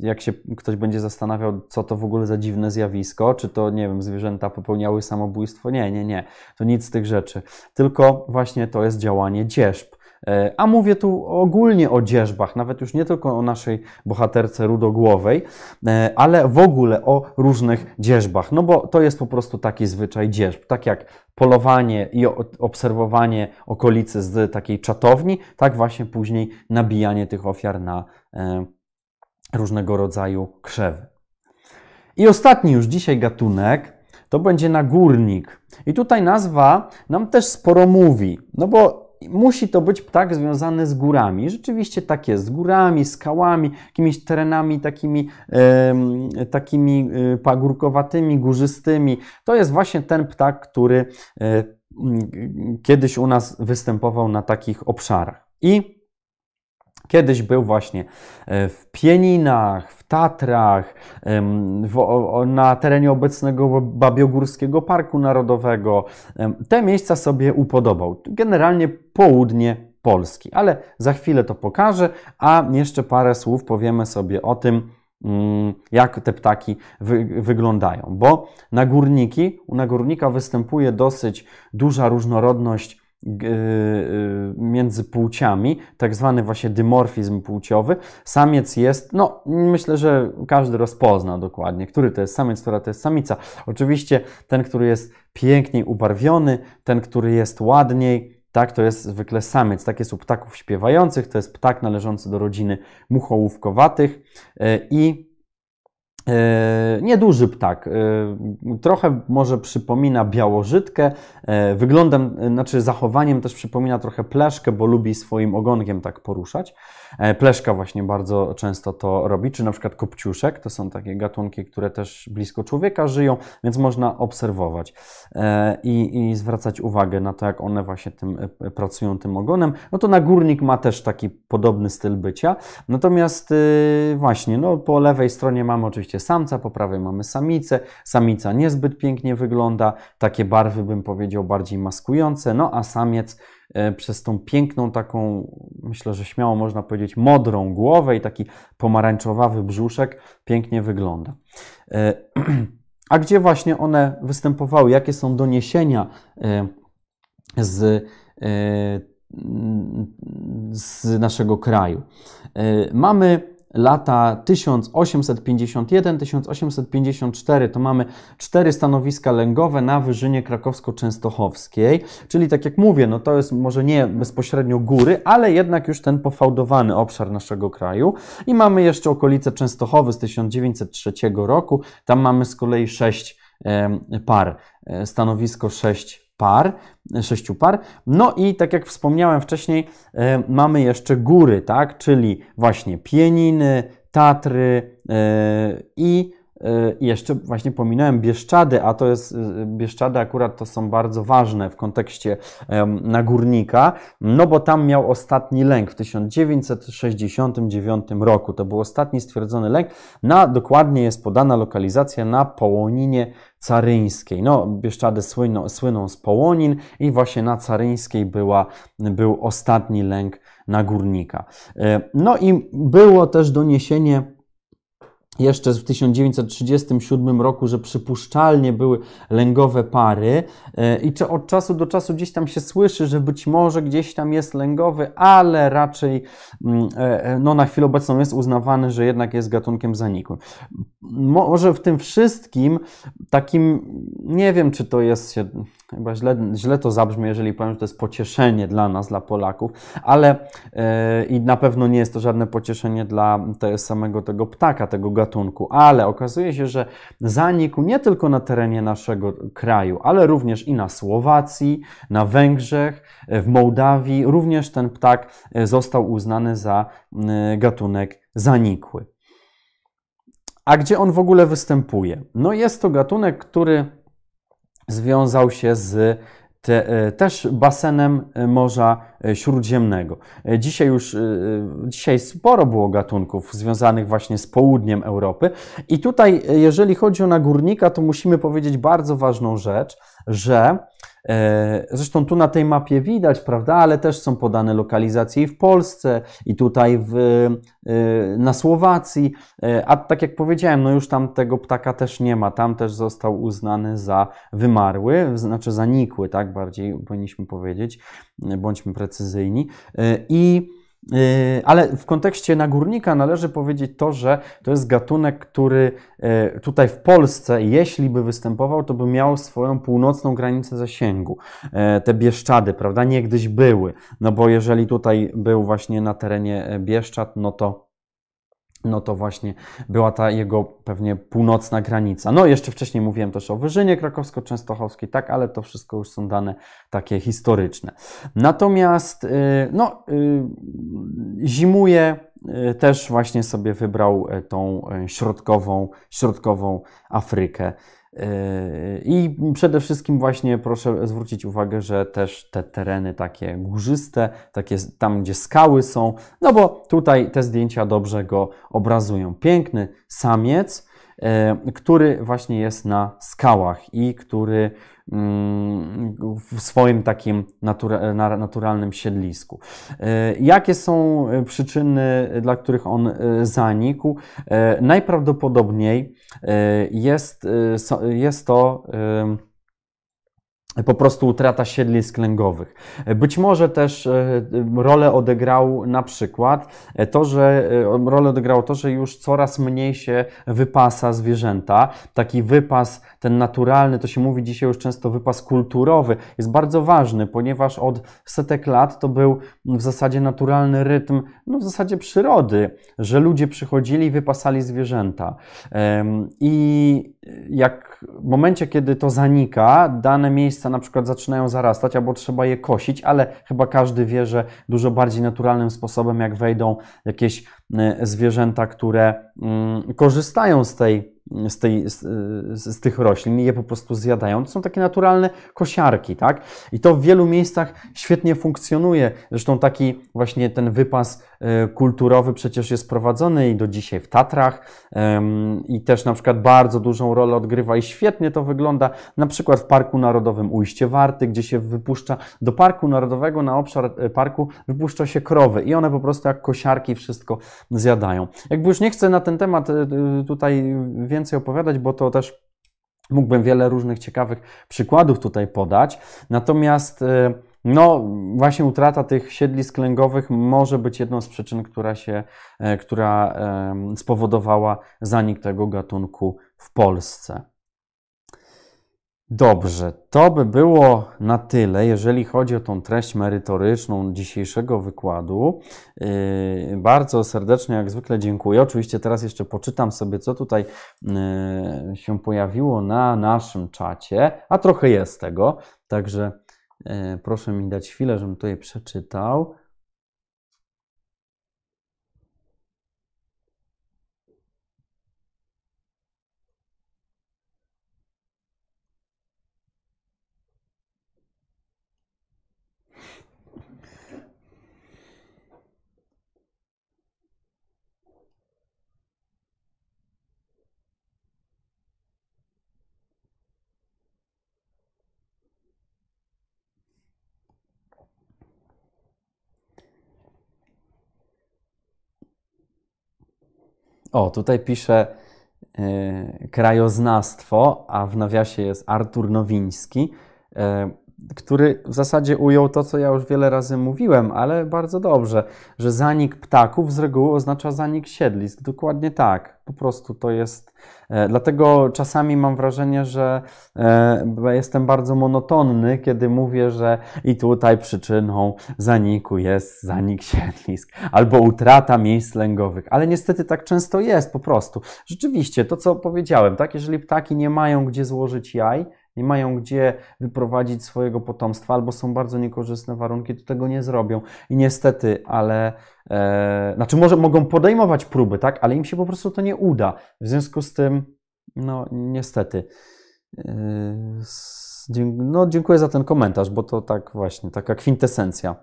jak się ktoś będzie zastanawiał, co to w ogóle za dziwne zjawisko, czy to, nie wiem, zwierzęta popełniały samobójstwo. Nie, nie, nie. To nic z tych rzeczy. Tylko właśnie to jest działanie dzierzb. E, a mówię tu ogólnie o dzierżbach, nawet już nie tylko o naszej bohaterce rudogłowej, e, ale w ogóle o różnych dzierżbach, no bo to jest po prostu taki zwyczaj dzierżb, tak jak polowanie i obserwowanie okolicy z takiej czatowni, tak właśnie później nabijanie tych ofiar na e, różnego rodzaju krzewy. I ostatni już dzisiaj gatunek to będzie nagórnik. I tutaj nazwa nam też sporo mówi, no bo musi to być ptak związany z górami. Rzeczywiście tak jest, z górami, skałami, jakimiś terenami takimi, e, takimi pagórkowatymi, górzystymi. To jest właśnie ten ptak, który e, kiedyś u nas występował na takich obszarach. I Kiedyś był właśnie e, w Pieninach, w Tatrach, na terenie obecnego Babiogórskiego Parku Narodowego. Te miejsca sobie upodobał. Generalnie południe Polski, ale za chwilę to pokażę, a jeszcze parę słów powiemy sobie o tym, mm, jak te ptaki wy wyglądają, bo na górniki, u nagórnika występuje dosyć duża różnorodność między płciami, tak zwany właśnie dymorfizm płciowy. Samiec jest, no myślę, że każdy rozpozna dokładnie, który to jest samiec, która to jest samica. Oczywiście ten, który jest piękniej ubarwiony, ten, który jest ładniej, tak, to jest zwykle samiec. Tak jest u ptaków śpiewających, to jest ptak należący do rodziny muchołówkowatych y, i Nieduży ptak. Trochę może przypomina białożytkę. Wyglądem, znaczy zachowaniem też przypomina trochę pleszkę, bo lubi swoim ogonkiem tak poruszać. E, pleszka właśnie bardzo często to robi, czy na przykład kopciuszek, to są takie gatunki, które też blisko człowieka żyją, więc można obserwować e, i, i zwracać uwagę na to, jak one właśnie tym e, pracują tym ogonem. No to nagórnik ma też taki podobny styl bycia. Natomiast właśnie, no po lewej stronie mamy oczywiście samca, po prawej mamy samicę. Samica niezbyt pięknie wygląda, takie barwy bym powiedział bardziej maskujące, no a samiec przez tą piękną taką, myślę, że śmiało można powiedzieć, modrą głowę i taki pomarańczowawy brzuszek pięknie wygląda. E, a gdzie właśnie one występowały? Jakie są doniesienia e, z, z naszego kraju? Mamy lata 1851-1854 to mamy cztery stanowiska lęgowe na wyżynie krakowsko-częstochowskiej, czyli tak jak mówię, no to jest może nie bezpośrednio góry, ale jednak już ten pofałdowany obszar naszego kraju. I mamy jeszcze okolice Częstochowy z 1903 roku, tam mamy z kolei sześć par, e, stanowisko 6 par, sześciu par. No i tak jak wspomniałem wcześniej, e, mamy jeszcze góry, tak? Czyli właśnie Pieniny, Tatry e, i e, jeszcze właśnie pominąłem Bieszczady, a to jest, Bieszczady akurat to są bardzo ważne w kontekście nagórnika, no bo tam miał ostatni lęk w 1969 roku. To był ostatni stwierdzony lęk. Na, dokładnie jest podana lokalizacja na Połoninie Caryńskiej. No, Bieszczady słyną, słyną z Połonin i właśnie na Caryńskiej była, był ostatni lęk na górnika. E, no i było też doniesienie jeszcze w 1937 roku, że przypuszczalnie były lęgowe pary e, i czy od czasu do czasu gdzieś tam się słyszy, że być może gdzieś tam jest lęgowy, ale raczej mm, e, no, na chwilę obecną jest uznawany, że jednak jest gatunkiem zanikłym. Może w tym wszystkim takim, nie wiem czy to jest się chyba źle, źle to zabrzmi, jeżeli powiem, że to jest pocieszenie dla nas, dla Polaków, ale yy, i na pewno nie jest to żadne pocieszenie dla te, samego tego ptaka, tego gatunku, ale okazuje się, że zanikł nie tylko na terenie naszego kraju, ale również i na Słowacji, na Węgrzech, w Mołdawii. Również ten ptak e, został uznany za e, gatunek zanikły. A gdzie on w ogóle występuje? No jest to gatunek, który związał się z te, e, też basenem e, Morza e, Śródziemnego. Dzisiaj już, dzisiaj sporo było gatunków związanych właśnie z południem Europy i tutaj, jeżeli chodzi o nagórnika, to musimy powiedzieć bardzo ważną rzecz, że E, zresztą tu na tej mapie widać, prawda, ale też są podane lokalizacje i w Polsce, i tutaj w, e, na Słowacji, e, a tak jak powiedziałem, no już tam tego ptaka też nie ma, tam też został uznany za wymarły, znaczy zanikły, tak, bardziej powinniśmy powiedzieć, bądźmy precyzyjni. I ale w kontekście nagórnika należy powiedzieć to, że to jest gatunek, który yy, tutaj w Polsce, jeśli by występował, to by miał swoją północną granicę zasięgu. Yy, te Bieszczady, prawda, niegdyś były. No bo jeżeli tutaj był właśnie na terenie Bieszczad, no to no to właśnie była ta jego pewnie północna granica. No, jeszcze wcześniej mówiłem też o Wyżynie krakowsko-częstochowskiej, tak, ale to wszystko już są dane takie historyczne. Natomiast, y, no, y, zimuje y, też właśnie sobie wybrał tą środkową, środkową Afrykę. I przede wszystkim właśnie proszę zwrócić uwagę, że też te tereny takie górzyste, takie tam gdzie skały są, no bo tutaj te zdjęcia dobrze go obrazują. Piękny samiec, e, który właśnie jest na skałach i który w swoim takim naturalnym siedlisku. E, jakie są przyczyny, dla których on e, zanikł? Najprawdopodobniej jest, jest to po prostu utrata siedlisk lęgowych. Być może też e, rolę odegrał na przykład e, to, że e, rolę odegrało to, że już coraz mniej się wypasa zwierzęta. Taki wypas, ten naturalny, to się mówi dzisiaj już często wypas kulturowy, jest bardzo ważny, ponieważ od setek lat to był w zasadzie naturalny rytm, no w zasadzie przyrody, że ludzie przychodzili i wypasali zwierzęta. I jak w momencie, kiedy to zanika, dane miejsca na przykład zaczynają zarastać, albo trzeba je kosić, ale chyba każdy wie, że dużo bardziej naturalnym sposobem, jak wejdą jakieś e, zwierzęta, które mm, korzystają z tej z, tej, z, z, tych roślin i je po prostu zjadają. To są takie naturalne kosiarki, tak? I to w wielu miejscach świetnie funkcjonuje. Zresztą taki właśnie ten wypas e, kulturowy przecież jest prowadzony i do dzisiaj w Tatrach i też na przykład bardzo dużą rolę odgrywa i świetnie to wygląda na przykład w Parku Narodowym Ujście Warty, gdzie się wypuszcza do Parku Narodowego na obszar e, parku wypuszcza się krowy i one po prostu jak kosiarki wszystko zjadają. Jakby już nie chcę na ten temat e, tutaj więcej opowiadać, bo to też mógłbym wiele różnych ciekawych przykładów tutaj podać. Natomiast y, no, właśnie utrata tych siedlisk lęgowych może być jedną z przyczyn, która, się, e, która spowodowała zanik tego gatunku w Polsce. Dobrze, to by było na tyle, jeżeli chodzi o tą treść merytoryczną dzisiejszego wykładu. Yy, bardzo serdecznie, jak zwykle, dziękuję. Oczywiście teraz jeszcze poczytam sobie, co tutaj yy, się pojawiło na naszym czacie, a trochę jest tego, także yy, proszę mi dać chwilę, żebym to je przeczytał. O, tutaj pisze y, krajoznawstwo, a w nawiasie jest Artur Nowiński, y, który w zasadzie ujął to, co ja już wiele razy mówiłem, ale bardzo dobrze, że zanik ptaków z reguły oznacza zanik siedlisk. Dokładnie tak. Po prostu to jest. E, dlatego czasami mam wrażenie, że e, jestem bardzo monotonny, kiedy mówię, że i tutaj przyczyną zaniku jest zanik siedlisk albo utrata miejsc lęgowych. Ale niestety tak często jest po prostu. Rzeczywiście, to co powiedziałem, tak? Jeżeli ptaki nie mają gdzie złożyć jaj, nie mają gdzie wyprowadzić swojego potomstwa, albo są bardzo niekorzystne warunki, to tego nie zrobią. I niestety, ale e, znaczy może mogą podejmować próby, tak, ale im się po prostu to nie uda. W związku z tym, no niestety. E, no, dziękuję za ten komentarz, bo to tak właśnie, taka kwintesencja.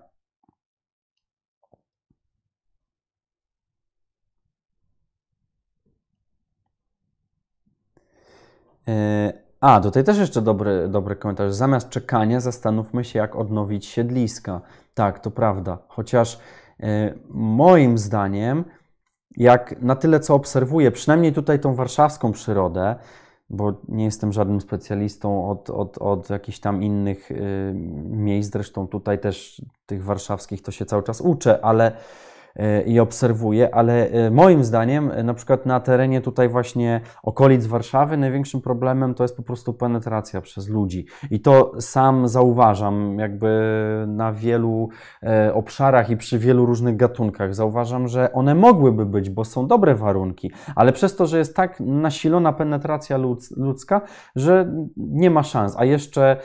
E, a, tutaj też jeszcze dobry, dobry komentarz. Zamiast czekania zastanówmy się, jak odnowić siedliska. Tak, to prawda. Chociaż y, moim zdaniem, jak na tyle co obserwuję, przynajmniej tutaj tą warszawską przyrodę, bo nie jestem żadnym specjalistą od, od, od jakichś tam innych y, miejsc, zresztą tutaj też tych warszawskich to się cały czas uczę, ale i obserwuję, ale e, moim zdaniem, e, na przykład na terenie tutaj właśnie okolic Warszawy, największym problemem to jest po prostu penetracja przez ludzi. I to sam zauważam, jakby na wielu e, obszarach i przy wielu różnych gatunkach. Zauważam, że one mogłyby być, bo są dobre warunki, ale przez to, że jest tak nasilona penetracja ludzka, że nie ma szans. A jeszcze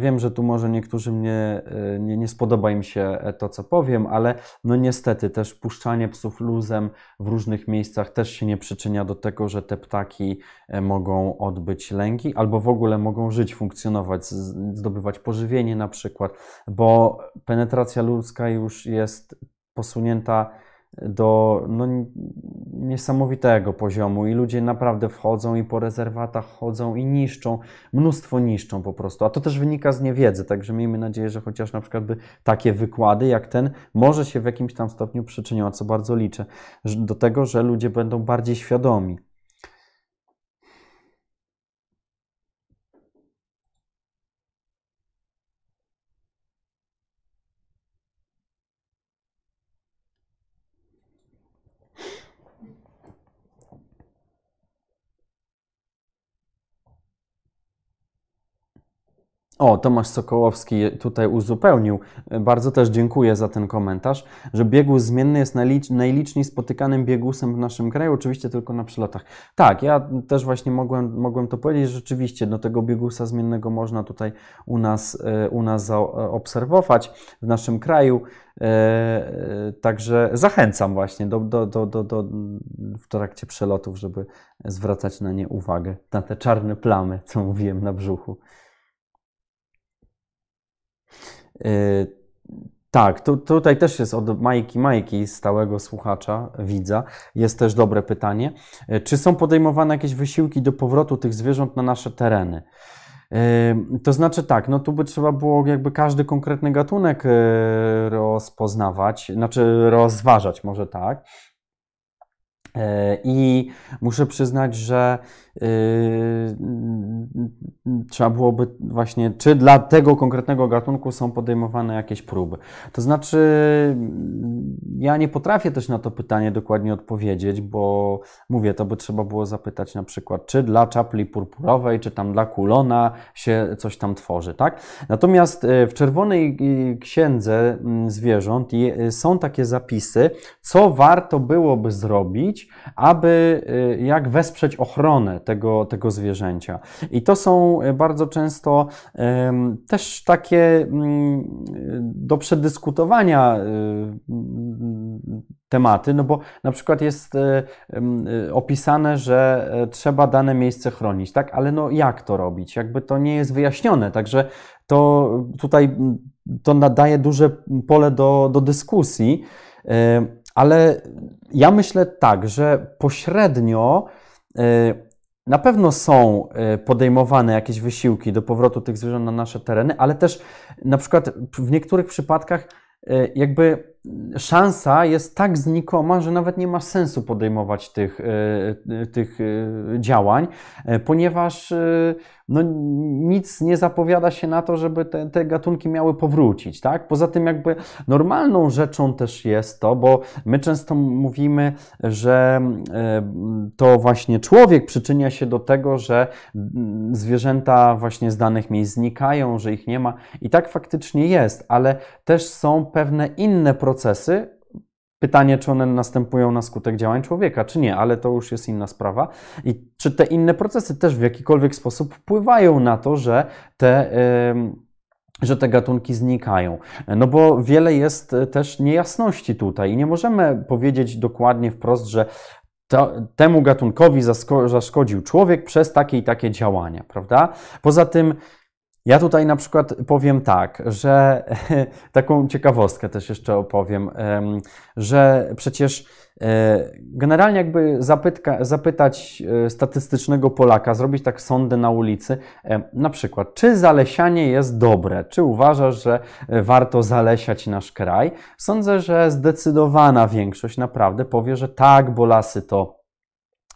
wiem, że tu może niektórzy mnie nie, nie spodoba im się to, co powiem, ale no niestety też puszczanie psów luzem w różnych miejscach też się nie przyczynia do tego, że te ptaki e, mogą odbyć lęki albo w ogóle mogą żyć, funkcjonować, zdobywać pożywienie na przykład, bo penetracja ludzka już jest posunięta do no, niesamowitego poziomu i ludzie naprawdę wchodzą i po rezerwatach chodzą i niszczą, mnóstwo niszczą po prostu, a to też wynika z niewiedzy, także miejmy nadzieję, że chociaż na przykład by takie wykłady jak ten może się w jakimś tam stopniu przyczynią, a co bardzo liczę, do tego, że ludzie będą bardziej świadomi. O, Tomasz Sokołowski tutaj uzupełnił. Bardzo też dziękuję za ten komentarz, że biegus zmienny jest najlicz, najliczniej spotykanym biegusem w naszym kraju, oczywiście tylko na przylotach. Tak, ja też właśnie mogłem, mogłem to powiedzieć, rzeczywiście do tego biegusa zmiennego można tutaj u nas, e, u nas zaobserwować w naszym kraju. E, e, także zachęcam właśnie do, do, do, do, do, w trakcie przelotów, żeby zwracać na nie uwagę, na te czarne plamy, co mówiłem na brzuchu. Y, tak, tu, tutaj też jest od Majki Majki, stałego słuchacza, widza. Jest też dobre pytanie. Y, czy są podejmowane jakieś wysiłki do powrotu tych zwierząt na nasze tereny? Y, to znaczy tak, no tu by trzeba było jakby każdy konkretny gatunek rozpoznawać, znaczy rozważać może tak. I muszę przyznać, że Yy, trzeba byłoby właśnie, czy dla tego konkretnego gatunku są podejmowane jakieś próby. To znaczy, ja nie potrafię też na to pytanie dokładnie odpowiedzieć, bo mówię, to by trzeba było zapytać na przykład, czy dla czapli purpurowej, czy tam dla kulona się coś tam tworzy, tak? Natomiast yy, w Czerwonej yy, Księdze mm, Zwierząt są takie zapisy, co warto byłoby zrobić, aby jak wesprzeć ochronę tego, tego zwierzęcia. I to są e, bardzo często też takie um, do przedyskutowania um, tematy, no bo na przykład jest opisane, że trzeba dane miejsce chronić, tak? Ale no jak to robić? Jakby to nie jest wyjaśnione, także to tutaj to nadaje duże pole do, do dyskusji, ale ja myślę tak, że pośrednio na pewno są e, podejmowane jakieś wysiłki do powrotu tych zwierząt na nasze tereny, ale też na przykład w niektórych przypadkach e, jakby szansa jest tak znikoma, że nawet nie ma sensu podejmować tych, tych działań, ponieważ no, nic nie zapowiada się na to, żeby te, te, gatunki miały powrócić. Tak? Poza tym, jakby normalną rzeczą też jest to, bo my często mówimy, że e, to właśnie człowiek przyczynia się do tego, że zwierzęta właśnie z danych miejsc znikają, że ich nie ma. I tak faktycznie jest, ale też są pewne inne procesy, Pytanie, czy one następują na skutek działań człowieka, czy nie, ale to już jest inna sprawa. I czy te inne procesy też w jakikolwiek sposób wpływają na to, że te. Że te gatunki znikają. No bo wiele jest też niejasności tutaj i nie możemy powiedzieć dokładnie wprost, że to, temu gatunkowi zaszkodził człowiek przez takie i takie działania, prawda? Poza tym ja tutaj na przykład powiem tak, że taką ciekawostkę też jeszcze opowiem, że przecież e, generalnie jakby zapytka, zapytać e, statystycznego Polaka, zrobić tak sądy na ulicy, e, na przykład, czy zalesianie jest dobre, czy uważasz, że warto zalesiać nasz kraj? Sądzę, że zdecydowana większość naprawdę powie, że tak, bo lasy to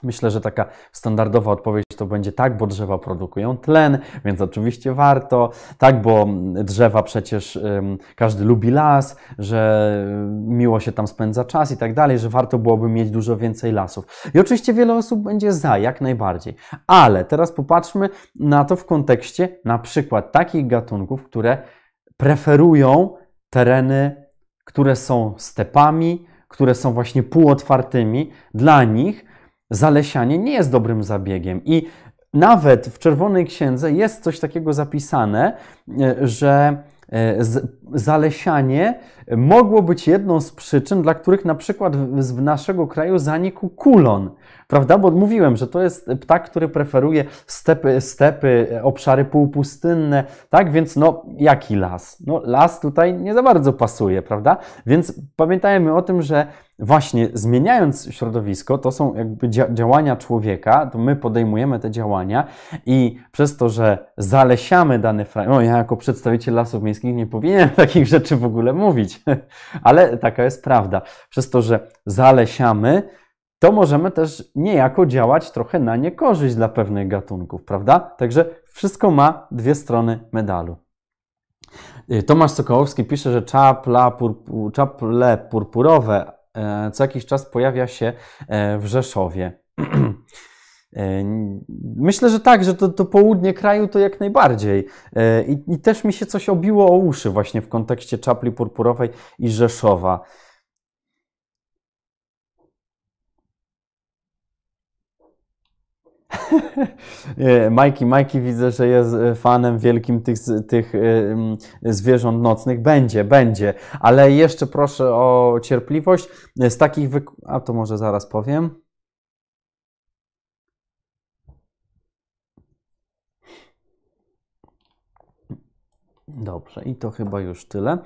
Myślę, że taka standardowa odpowiedź to będzie tak, bo drzewa produkują tlen, więc oczywiście warto. Tak, bo drzewa przecież um, każdy lubi las, że miło się tam spędza czas i tak dalej, że warto byłoby mieć dużo więcej lasów. I oczywiście wiele osób będzie za, jak najbardziej. Ale teraz popatrzmy na to w kontekście na przykład takich gatunków, które preferują tereny, które są stepami, które są właśnie półotwartymi. Dla nich zalesianie nie jest dobrym zabiegiem. I nawet w Czerwonej Księdze jest coś takiego zapisane, e, że e, zalesianie mogło być jedną z przyczyn, dla których na przykład w naszego kraju zanikł kulon. Prawda? Bo mówiłem, że to jest ptak, który preferuje stepy, stepy obszary półpustynne, tak? Więc no, jaki las? No, las tutaj nie za bardzo pasuje, prawda? Więc pamiętajmy o tym, że właśnie zmieniając środowisko, to są jakby działania człowieka, to my podejmujemy te działania i przez to, że zalesiamy dany fragment, no ja jako przedstawiciel lasów miejskich nie powinienem takich rzeczy w ogóle mówić, ale taka jest prawda. Przez to, że zalesiamy, to możemy też niejako działać trochę na niekorzyść dla pewnych gatunków, prawda? Także wszystko ma dwie strony medalu. Y, Tomasz Sokołowski pisze, że czaple purpurowe co jakiś czas pojawia się e, w Rzeszowie. Myślę, że tak, że to, to południe kraju to jak najbardziej. I, I, też mi się coś obiło o uszy właśnie w kontekście czapli purpurowej i Rzeszowa. Majki, Majki widzę, że jest e, fanem wielkim tych, tych e, zwierząt nocnych. Będzie, będzie, ale jeszcze proszę o cierpliwość. Z takich. A to może zaraz powiem. Dobrze, i to chyba już tyle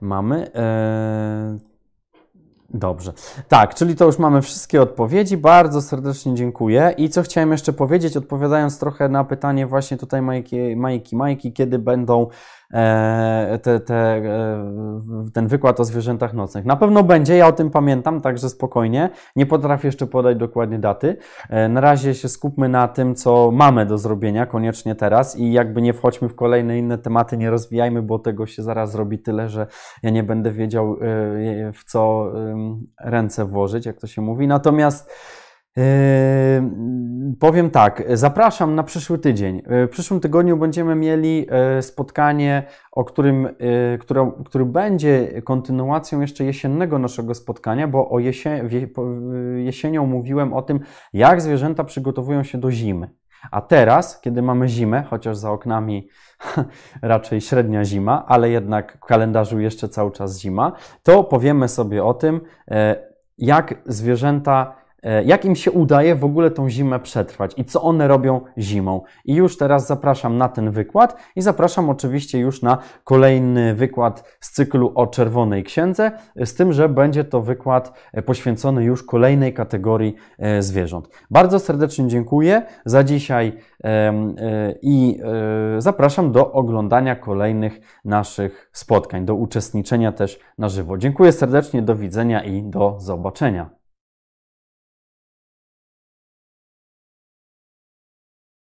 mamy. Eee, Dobrze. Tak, czyli to już mamy wszystkie odpowiedzi. Bardzo serdecznie dziękuję. I co chciałem jeszcze powiedzieć, odpowiadając trochę na pytanie właśnie tutaj Majki, Majki, Majki kiedy będą te, te, e, ten wykład o zwierzętach nocnych. Na pewno będzie, ja o tym pamiętam, także spokojnie. Nie potrafię jeszcze podać dokładnie daty. E, na razie się skupmy na tym, co mamy do zrobienia, koniecznie teraz i jakby nie wchodźmy w kolejne inne tematy, nie rozwijajmy, bo tego się zaraz zrobi tyle, że ja nie będę wiedział, w co ręce włożyć, jak to się mówi. Natomiast powiem tak, zapraszam na przyszły tydzień. Yy, w przyszłym tygodniu będziemy mieli yy, spotkanie, o którym, które, który będzie kontynuacją jeszcze jesiennego naszego spotkania, bo o jesie, jesienią mówiłem o tym, jak zwierzęta przygotowują się do zimy. A teraz, kiedy mamy zimę, chociaż za oknami raczej średnia zima, ale jednak w kalendarzu jeszcze cały czas zima, to powiemy sobie o tym, jak zwierzęta jak im się udaje w ogóle tą zimę przetrwać i co one robią zimą. I już teraz zapraszam na ten wykład i zapraszam oczywiście już na kolejny wykład z cyklu o Czerwonej Księdze, z tym, że będzie to wykład e, poświęcony już kolejnej kategorii e, zwierząt. Bardzo serdecznie dziękuję za dzisiaj i zapraszam do oglądania kolejnych naszych spotkań, do uczestniczenia też na żywo. Dziękuję serdecznie, do widzenia i do zobaczenia.